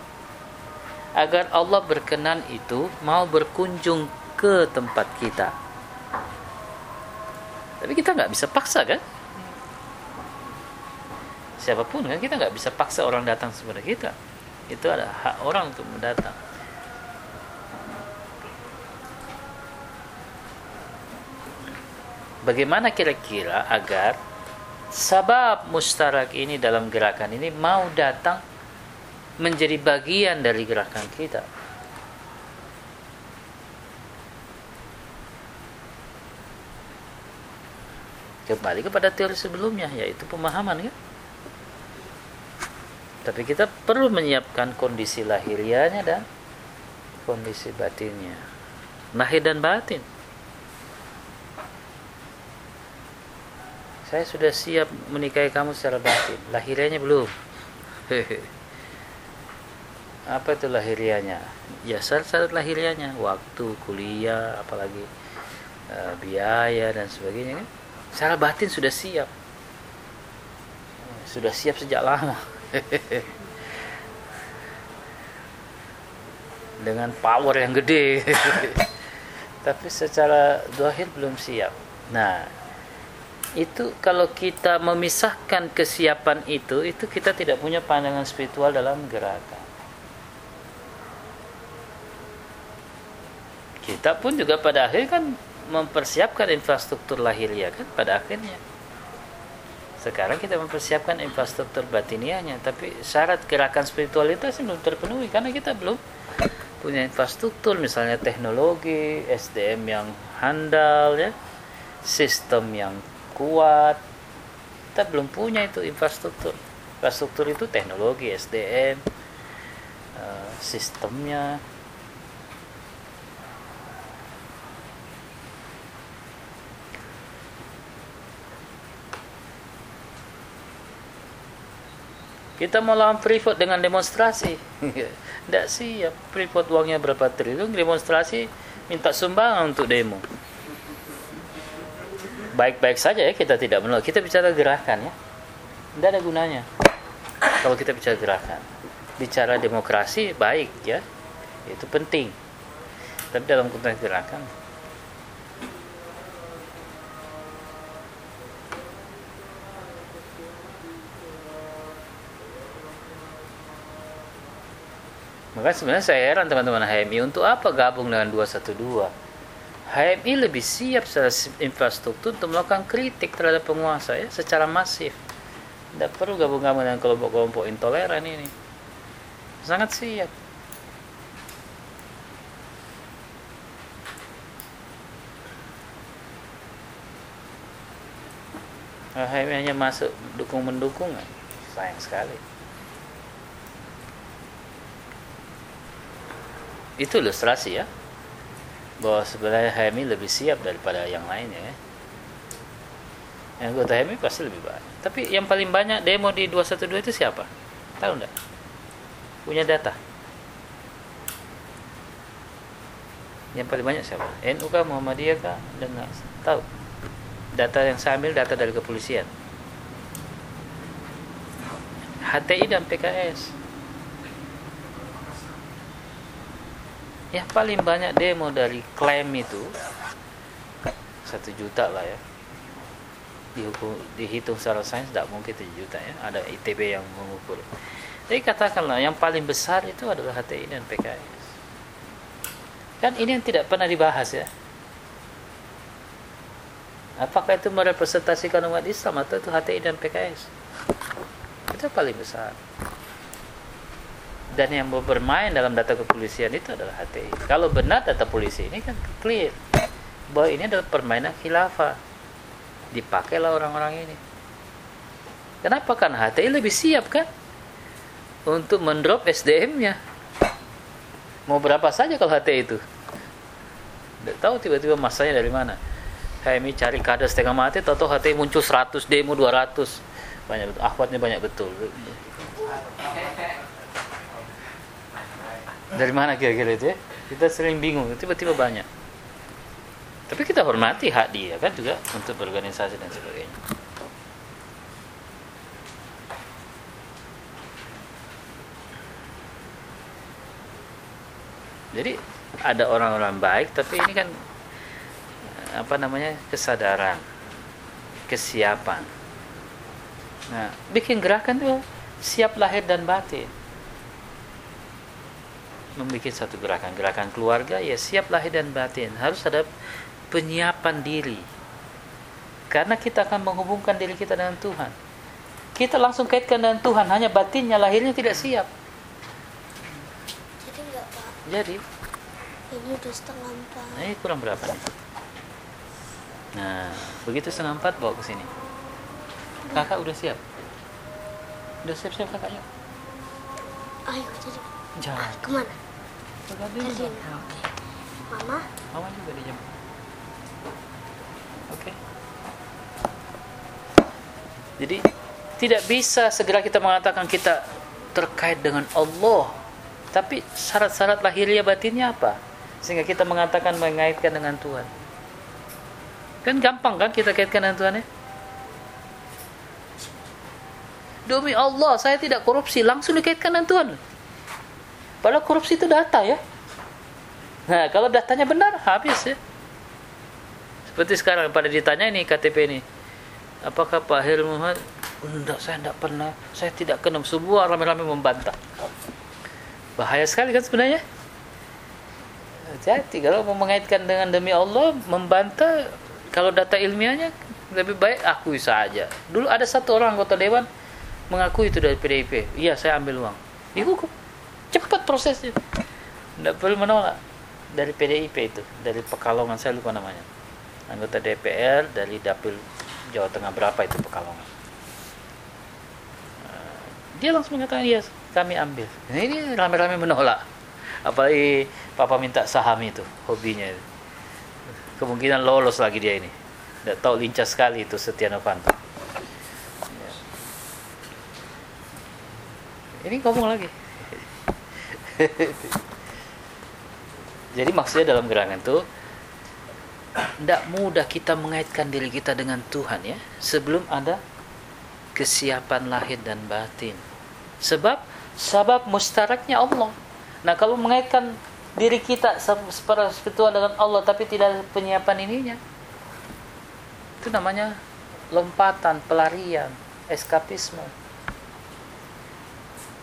agar Allah berkenan itu mau berkunjung ke tempat kita. Tapi kita nggak bisa paksa kan? Siapa pun kan kita nggak bisa paksa orang datang kepada kita. Itu ada hak orang untuk mendatang. Bagaimana kira-kira agar sabab mustarak ini dalam gerakan ini mau datang menjadi bagian dari gerakan kita? kembali kepada teori sebelumnya yaitu pemahaman kan? Tapi kita perlu menyiapkan kondisi lahirianya dan kondisi batinnya. Lahir dan batin saya sudah siap menikahi kamu secara batin. Lahirianya belum. Apa itu lahirianya ya syarat-syarat lahirianya waktu kuliah apalagi uh, biaya dan sebagainya kan. Secara batin sudah siap. Sudah siap sejak lama. Dengan power yang gede. Tapi secara dohir belum siap. Nah itu kalau kita memisahkan kesiapan itu itu kita tidak punya pandangan spiritual dalam gerakan. Kita pun juga pada akhirnya kan mempersiapkan infrastruktur lahiriah kan pada akhirnya. Sekarang kita mempersiapkan infrastruktur batiniahnya, tapi syarat gerakan spiritualitas belum terpenuhi karena kita belum punya infrastruktur, misalnya teknologi, SDM yang handal, ya, sistem yang kuat. Kita belum punya itu infrastruktur. Infrastruktur itu teknologi, SDM, eh, sistemnya, Kita mau lawan Freeport dengan demonstrasi. Tidak siap. Freeport uangnya berapa triliun, demonstrasi minta sumbangan untuk demo. Baik-baik saja ya kita tidak menolak. Kita bicara gerakan ya. Tidak ada gunanya. Kalau kita bicara gerakan. Bicara demokrasi baik ya. Itu penting. Tapi dalam konteks gerakan Maka sebenarnya saya heran teman-teman HMI untuk apa gabung dengan 212? HMI lebih siap secara infrastruktur untuk melakukan kritik terhadap penguasa ya secara masif. Tidak perlu gabung-gabung dengan kelompok-kelompok intoleran ini. Sangat siap. HMI hanya masuk dukung-mendukung, sayang sekali. itu ilustrasi ya bahwa sebenarnya HMI lebih siap daripada yang lainnya ya. Yang anggota HMI pasti lebih banyak. Tapi yang paling banyak demo di 212 itu siapa? Tahu enggak? Punya data? Yang paling banyak siapa? NU kah, Muhammadiyah kah? Dan tahu. Data yang saya ambil data dari kepolisian. HTI dan PKS. Ya paling banyak demo dari klaim itu. Satu juta lah ya. Dihukum, dihitung secara sains tidak mungkin 7 juta ya. Ada ITB yang mengukur. Jadi katakanlah yang paling besar itu adalah HTI dan PKS kan ini yang tidak pernah dibahas ya. Apakah itu merepresentasikan umat Islam atau itu HTI dan PKS itu paling besar dan yang bermain dalam data kepolisian itu adalah HTI. Kalau benar data polisi ini kan clear bahwa ini adalah permainan khilafah. Dipakailah orang-orang ini. Kenapa? kan HTI lebih siap kan untuk mendrop SDM-nya. Mau berapa saja kalau HTI itu? Tidak tahu tiba-tiba masanya dari mana. HMI cari kader setengah mati, atau HTI muncul 100 demo 200 banyak betul, akhwatnya banyak betul. Dari mana kira-kira itu ya? Kita sering bingung tiba-tiba banyak. Tapi kita hormati hak dia kan juga untuk berorganisasi dan sebagainya. Jadi ada orang-orang baik tapi ini kan apa namanya kesadaran kesiapan. Nah bikin gerakan tuh siap lahir dan batin membuat satu gerakan gerakan keluarga ya siap lahir dan batin harus ada penyiapan diri karena kita akan menghubungkan diri kita dengan Tuhan kita langsung kaitkan dengan Tuhan hanya batinnya lahirnya tidak siap jadi enggak pak jadi ini udah setengah empat ini kurang berapa nih Nah, begitu setengah empat bawa ke sini. Kakak udah siap? Udah siap-siap kakaknya? Ayo jadi Jangan. ke mana? Dulu. sini. Oke. Mama, Mama juga dijam. Oke. Jadi tidak bisa segera kita mengatakan kita terkait dengan Allah. Tapi syarat-syarat lahiriah batinnya apa? Sehingga kita mengatakan mengaitkan dengan Tuhan. Kan gampang kan kita kaitkan dengan Tuhan ya? Demi Allah, saya tidak korupsi, langsung dikaitkan dengan Tuhan. Padahal korupsi itu data ya. Nah, kalau datanya benar, habis ya. Seperti sekarang pada ditanya ini KTP ini. Apakah Pak Hil Muhammad? Enggak, saya tidak pernah. Saya tidak kenal. Semua ramai-ramai membantah. Bahaya sekali kan sebenarnya. Jadi kalau mau mengaitkan dengan demi Allah, membantah kalau data ilmiahnya lebih baik akui saja. Dulu ada satu orang anggota dewan mengakui itu dari PDIP. Iya, saya ambil uang. Dihukum. Cepat prosesnya. Tidak perlu menolak dari PDIP itu, dari Pekalongan saya lupa namanya. Anggota DPR dari Dapil Jawa Tengah berapa itu Pekalongan. Eh, Dia langsung mengatakan iya, kami ambil. Nah, ini rame-rame menolak. Apalagi papa minta saham itu, hobinya. itu. Kemungkinan lolos lagi dia ini. Tidak tahu lincah sekali itu Setia Novanto. Ya. Ini ngomong lagi. Jadi maksudnya dalam gerangan itu tidak mudah kita mengaitkan diri kita dengan Tuhan ya sebelum ada kesiapan lahir dan batin. Sebab sebab mustaraknya Allah. Nah kalau mengaitkan diri kita secara spiritual dengan Allah tapi tidak ada penyiapan ininya, itu namanya lompatan, pelarian, eskapisme.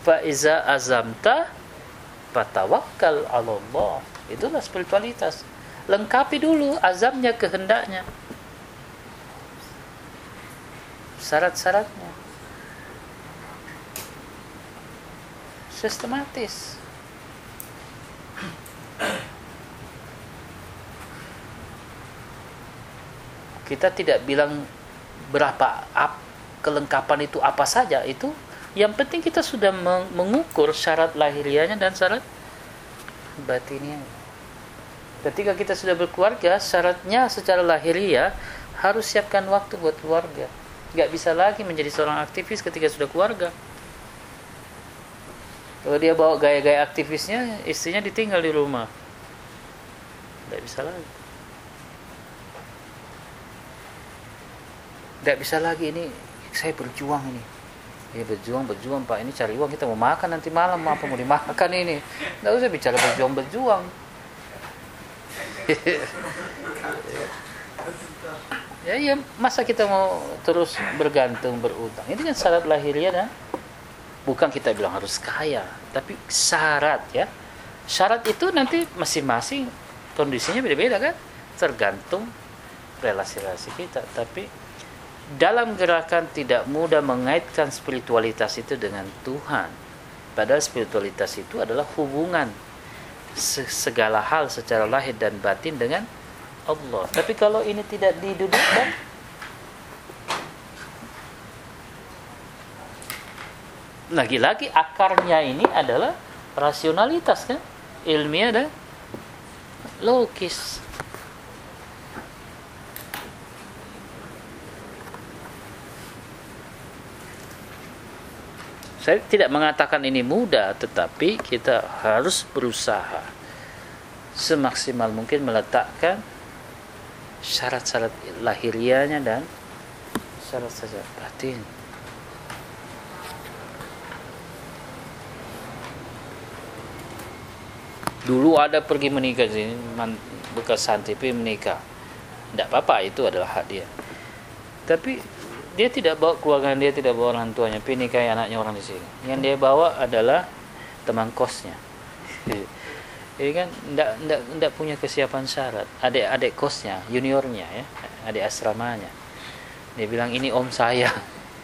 Faiza azamta fatawakkal Allah. Itulah spiritualitas. Lengkapi dulu azamnya, kehendaknya. Syarat-syaratnya. Sistematis. Kita tidak bilang berapa ap, kelengkapan itu apa saja itu yang penting kita sudah meng- mengukur syarat lahiriahnya dan syarat batinnya. Ketika kita sudah berkeluarga, syaratnya secara lahiriah harus siapkan waktu buat keluarga. Gak bisa lagi menjadi seorang aktivis ketika sudah keluarga. Kalau dia bawa gaya-gaya aktivisnya, istrinya ditinggal di rumah. Gak bisa lagi. Gak bisa lagi ini saya berjuang ini. Ya berjuang berjuang pak. Ini cari uang kita mau makan nanti malam. Apa mau dimakan ini? Nggak usah bicara berjuang berjuang. Ya ya masa kita mau terus bergantung berutang? Ini kan syarat lahiriah dan bukan kita bilang harus kaya tapi syarat ya. Syarat itu nanti masing-masing kondisinya beda-beda kan? Tergantung relasi-relasi kita. Tapi dalam gerakan tidak mudah mengaitkan spiritualitas itu dengan Tuhan. Padahal spiritualitas itu adalah hubungan segala hal secara lahir dan batin dengan Allah. Tapi kalau ini tidak didudukkan, lagi-lagi akarnya ini adalah rasionalitas kan, ilmiah dan logis. Saya tidak mengatakan ini mudah, tetapi kita harus berusaha semaksimal mungkin meletakkan syarat-syarat lahiriahnya dan syarat-syarat batin. Dulu ada pergi menikah sini, bekas santri menikah. Tidak apa-apa, itu adalah hak dia. Tapi dia tidak bawa keluarga dia tidak bawa orang tuanya. Nikahi anaknya orang di sini. Yang dia bawa adalah teman kosnya. Jadi kan tidak tidak tidak punya kesiapan syarat. Adik adik kosnya juniornya ya adik asramanya. Dia bilang ini om saya.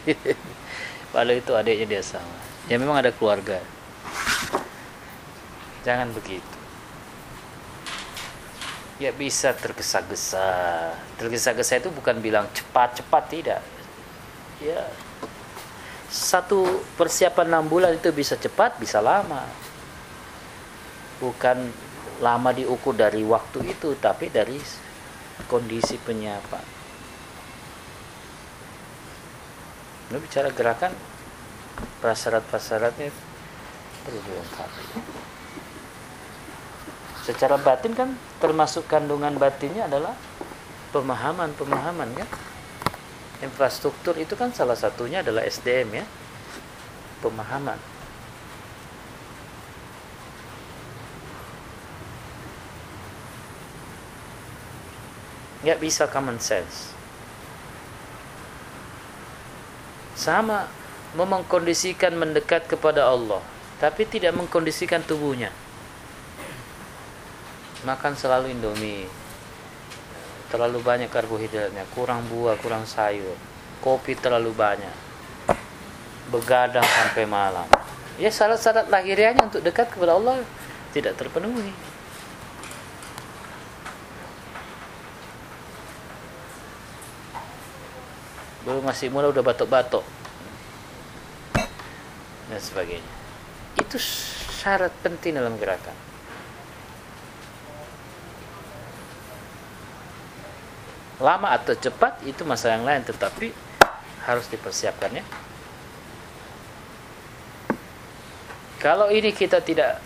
Padahal itu adiknya dia sama. Ya memang ada keluarga. Jangan begitu. Ya bisa tergesa-gesa. Tergesa-gesa itu bukan bilang cepat-cepat tidak ya. Satu persiapan enam bulan itu bisa cepat bisa lama. Bukan lama diukur dari waktu itu tapi dari kondisi penyiapan ini bicara gerakan prasyarat-prasyaratnya perlu dilengkapi secara batin kan termasuk kandungan batinnya adalah pemahaman-pemahaman kan infrastruktur itu kan salah satunya adalah SDM ya. Pemahaman. Nggak bisa common sense. Sama memengkondisikan mendekat kepada Allah tapi tidak mengkondisikan tubuhnya. Makan selalu indomie terlalu banyak karbohidratnya kurang buah kurang sayur kopi terlalu banyak begadang sampai malam. Ya syarat-syarat lahiriahnya untuk dekat kepada Allah tidak terpenuhi. Belum masih muda udah batuk-batuk. Dan sebagainya. Itu syarat penting dalam gerakan lama atau cepat itu masalah yang lain tetapi harus dipersiapkan ya kalau ini kita tidak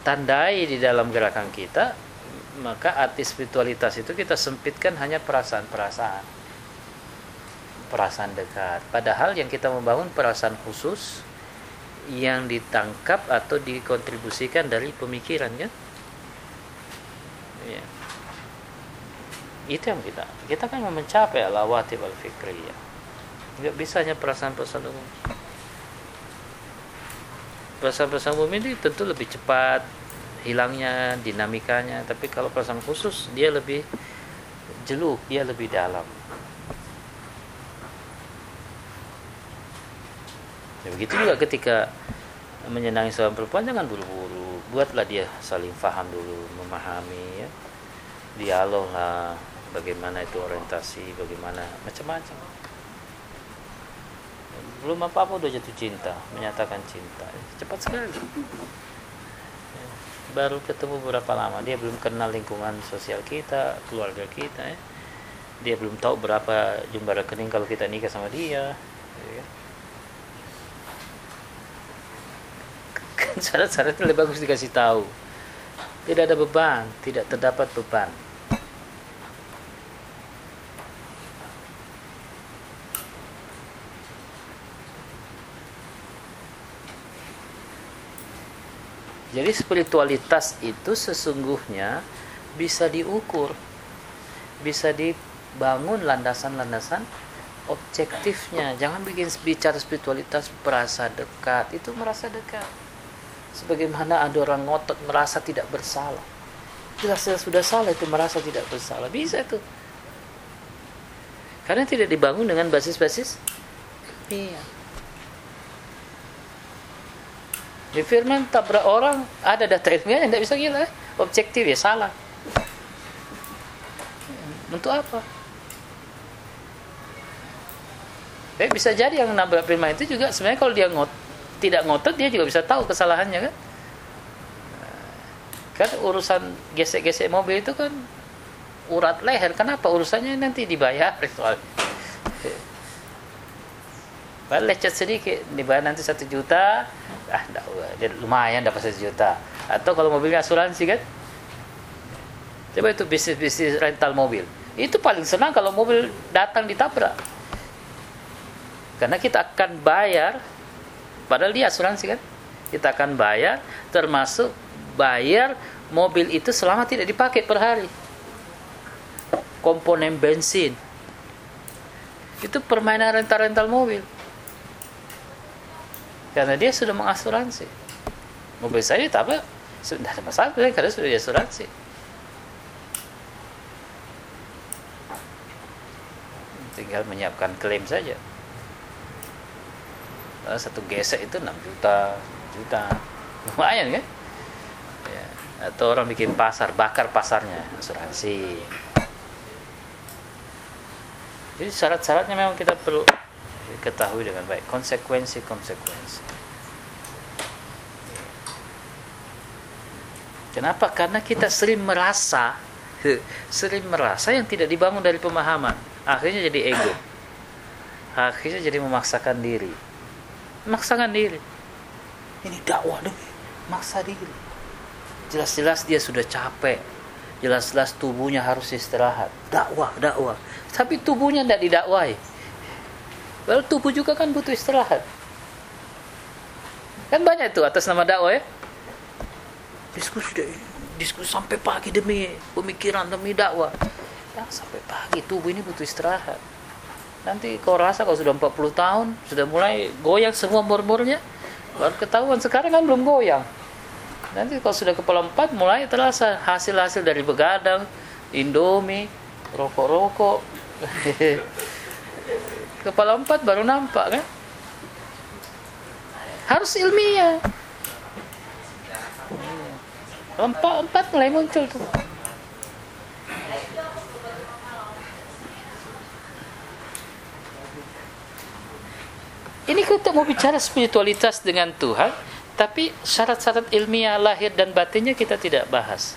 tandai di dalam gerakan kita maka arti spiritualitas itu kita sempitkan hanya perasaan-perasaan perasaan dekat. Padahal yang kita membangun perasaan khusus yang ditangkap atau dikontribusikan dari pemikiran kan? Ya. Itu yang kita. Kita kan mencapai lawati wal fikriyah. Enggak bisa hanya perasaan-perasaan umum. Perasaan-perasaan umum ini tentu lebih cepat hilangnya dinamikanya, tapi kalau perasaan khusus dia lebih jeluk, dia lebih dalam. Ya, begitu juga ketika menyenangi seorang perempuan jangan buru-buru. Buatlah dia saling faham dulu, memahami ya. Dialog lah bagaimana itu orientasi, bagaimana macam-macam. Belum apa-apa udah jatuh cinta, menyatakan cinta. Cepat sekali. Baru ketemu berapa lama dia belum kenal lingkungan sosial kita, keluarga kita ya. Dia belum tahu berapa jumlah rekening kalau kita nikah sama dia. Ya syarat-syarat lebih bagus dikasih tahu tidak ada beban tidak terdapat beban jadi spiritualitas itu sesungguhnya bisa diukur bisa dibangun landasan-landasan objektifnya. Jangan bikin bicara spiritualitas merasa dekat. Itu merasa dekat. Sebagaimana ada orang ngotot merasa tidak bersalah. Jelas sudah salah itu merasa tidak bersalah. Bisa itu. Karena tidak dibangun dengan basis-basis. Iya di firman tabrak orang. Ada data ilmiah yang tidak bisa gila objektif ya salah. Untuk apa? Eh, bisa jadi yang nabrak firman itu juga sebenarnya kalau dia ngot tidak ngotot dia juga bisa tahu kesalahannya kan? Kan urusan gesek-gesek mobil itu kan urat leher. Kenapa urusannya nanti dibayar? Soalnya lecet sedikit dibayar nanti satu juta ah lumayan dapat satu juta atau kalau mobilnya asuransi kan coba itu bisnis bisnis rental mobil itu paling senang kalau mobil datang ditabrak karena kita akan bayar Padahal dia asuransi kan. Kita akan bayar termasuk bayar mobil itu selama tidak dipakai per hari. Komponen bensin. Itu permainan rental-rental mobil. Karena dia sudah mengasuransi. Mobil saya apa, sudah ada masalah karena sudah diasuransi. Tinggal menyiapkan klaim saja. Eh, satu gesek itu 6 juta juta lumayan kan ya. atau orang bikin pasar bakar pasarnya asuransi jadi syarat-syaratnya memang kita perlu ketahui dengan baik. Konsekuensi konsekuensi. Kenapa? Karena kita sering merasa sering merasa yang tidak dibangun dari pemahaman. Akhirnya jadi ego. Akhirnya jadi memaksakan diri. Memaksakan diri. Ini dakwah deh. Maksa diri. Jelas-jelas dia sudah capek. Jelas-jelas tubuhnya harus istirahat. Dakwah dakwah. Tapi tubuhnya tidak didakwai Lalu tubuh juga kan butuh istirahat. Kan banyak itu atas nama dakwah ya. Diskusi deh diskusi sampai pagi demi pemikiran demi dakwah. Ya, sampai pagi tubuh ini butuh istirahat. Nanti kau rasa kalau sudah 40 tahun sudah mulai goyang semua murmurnya baru ketahuan sekarang kan belum goyang. Nanti kalau sudah kepala empat mulai terasa hasil-hasil dari begadang indomie rokok-rokok kepala empat baru nampak kan? Harus ilmiah. Empat empat mulai muncul tuh. Ini kita mau bicara spiritualitas dengan Tuhan, tapi syarat-syarat ilmiah lahir dan batinnya kita tidak bahas.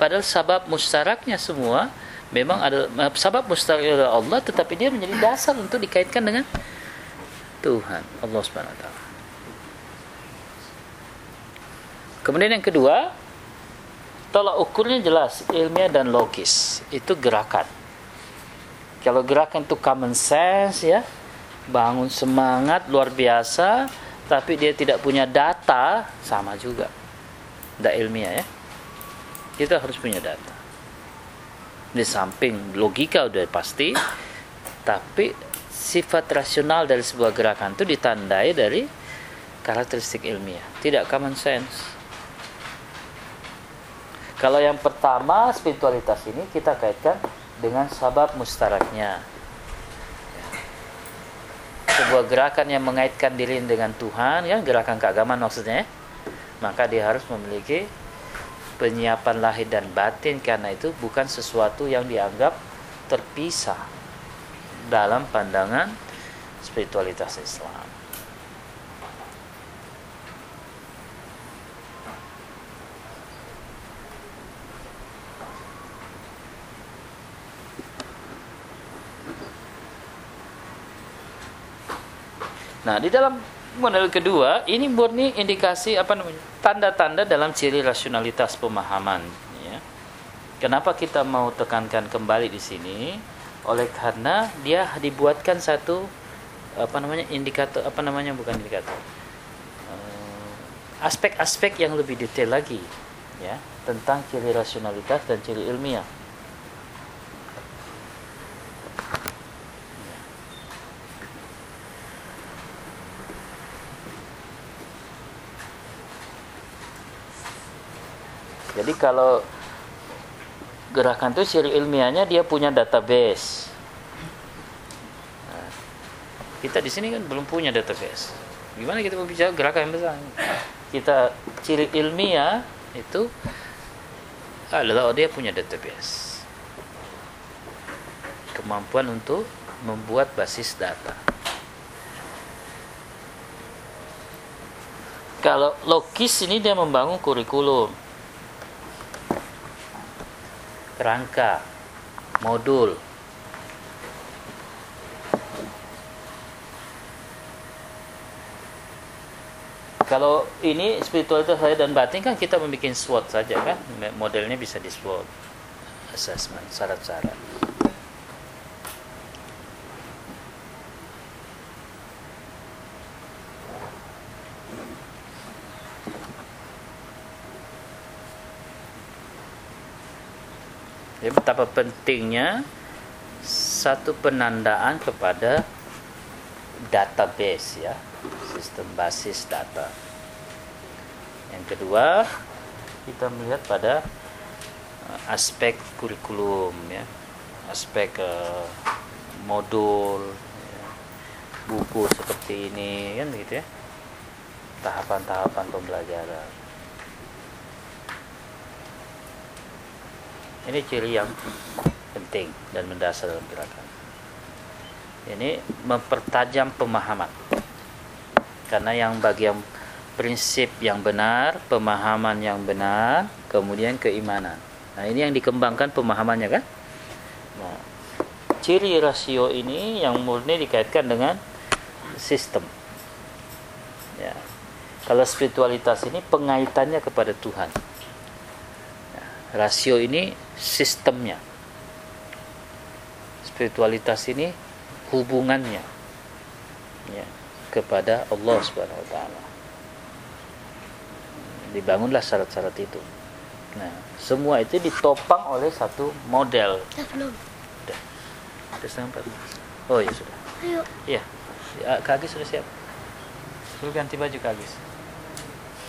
Padahal sabab mustaraknya semua memang ada sabab mustarak Allah, tetapi dia menjadi dasar untuk dikaitkan dengan Tuhan Allah Subhanahu Wa Taala. Kemudian yang kedua, tolak ukurnya jelas ilmiah dan logis. Itu gerakan. Kalau gerakan itu common sense ya, bangun semangat luar biasa tapi dia tidak punya data sama juga tidak ilmiah ya kita harus punya data di samping logika udah pasti tapi sifat rasional dari sebuah gerakan itu ditandai dari karakteristik ilmiah. Tidak common sense. Kalau yang pertama spiritualitas ini kita kaitkan dengan sabab mustaraknya. Sebuah gerakan yang mengaitkan diri dengan Tuhan ya gerakan keagamaan maksudnya ya, maka dia harus memiliki penyiapan lahir dan batin karena itu bukan sesuatu yang dianggap terpisah dalam pandangan spiritualitas Islam. Nah, di dalam model kedua ini murni indikasi apa namanya? tanda-tanda dalam ciri rasionalitas pemahaman ya. Kenapa kita mau tekankan kembali di sini? Oleh karena dia dibuatkan satu apa namanya? indikator apa namanya bukan indikator. Eh, aspek-aspek yang lebih detail lagi ya tentang ciri rasionalitas dan ciri ilmiah. Jadi kalau gerakan itu ciri ilmiahnya dia punya database. Nah, kita di sini kan belum punya database. Gimana kita mau bicara gerakan yang besar? Kita ciri ilmiah itu adalah dia punya database. Kemampuan untuk membuat basis data. Kalau logis ini dia membangun kurikulum kerangka, modul. Kalau ini spiritualitas saya dan batin kan kita membuat SWOT saja kan, modelnya bisa di SWOT assessment, syarat-syarat. Jadi betapa pentingnya satu penandaan kepada database ya, sistem basis data. Yang kedua, kita melihat pada uh, aspek kurikulum ya, aspek uh, modul ya, buku seperti ini kan gitu ya. Tahapan-tahapan pembelajaran. Ini ciri yang penting dan mendasar dalam gerakan. Ini mempertajam pemahaman. Karena yang bagi yang prinsip yang benar, pemahaman yang benar, kemudian keimanan. Nah, ini yang dikembangkan pemahamannya kan? Nah, ciri rasio ini yang murni dikaitkan dengan sistem. Ya. Kalau spiritualitas ini pengaitannya kepada Tuhan. Ya. Rasio ini sistemnya. Spiritualitas ini hubungannya ya, kepada Allah Subhanahu wa taala. Dibangunlah syarat-syarat itu. Nah, semua itu ditopang oleh satu model. Belum. Sudah setengah empat. Oh ya sudah. Ayo. Iya. Ya, Kak Agis sudah siap. Suruh ganti baju Kak Agis.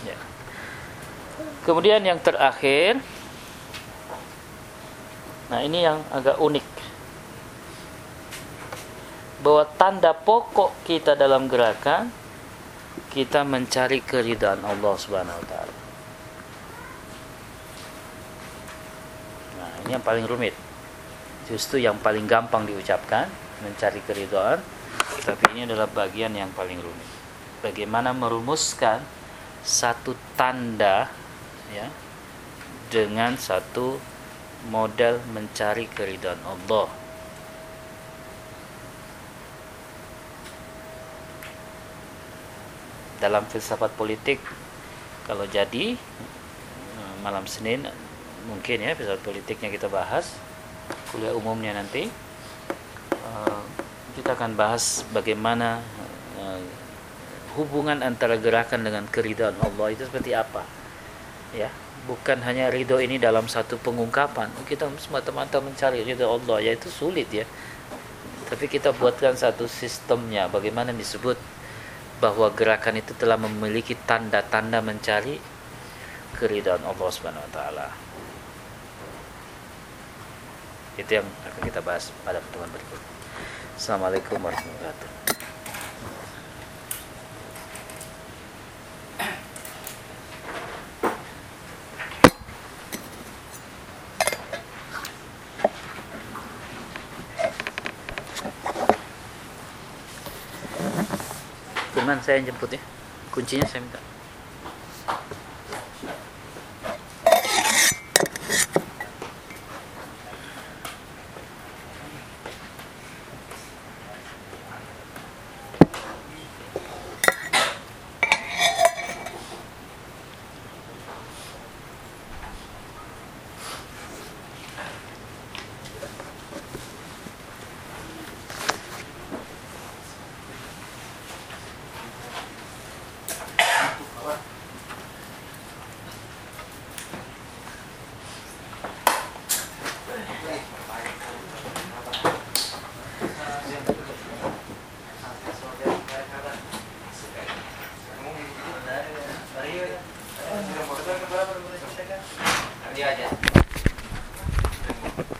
Ya. Kemudian yang terakhir. Nah, ini yang agak unik. Bahwa tanda pokok kita dalam gerakan kita mencari keridhaan Allah Subhanahu wa taala. Nah, ini yang paling rumit. Justru yang paling gampang diucapkan mencari keridhaan, tapi ini adalah bagian yang paling rumit. Bagaimana merumuskan satu tanda ya dengan satu model mencari keridhaan Allah. Dalam filsafat politik kalau jadi eh, malam Senin mungkin ya filsafat politiknya kita bahas kuliah umumnya nanti eh, kita akan bahas bagaimana eh, hubungan antara gerakan dengan keridhaan Allah itu seperti apa ya bukan hanya ridho ini dalam satu pengungkapan kita semata-mata mencari ridho Allah ya itu sulit ya tapi kita buatkan satu sistemnya bagaimana disebut bahwa gerakan itu telah memiliki tanda-tanda mencari keridhaan Allah Subhanahu wa taala. Itu yang akan kita bahas pada pertemuan berikut. Assalamualaikum warahmatullahi wabarakatuh. Firman saya jemput ya. Kuncinya saya minta.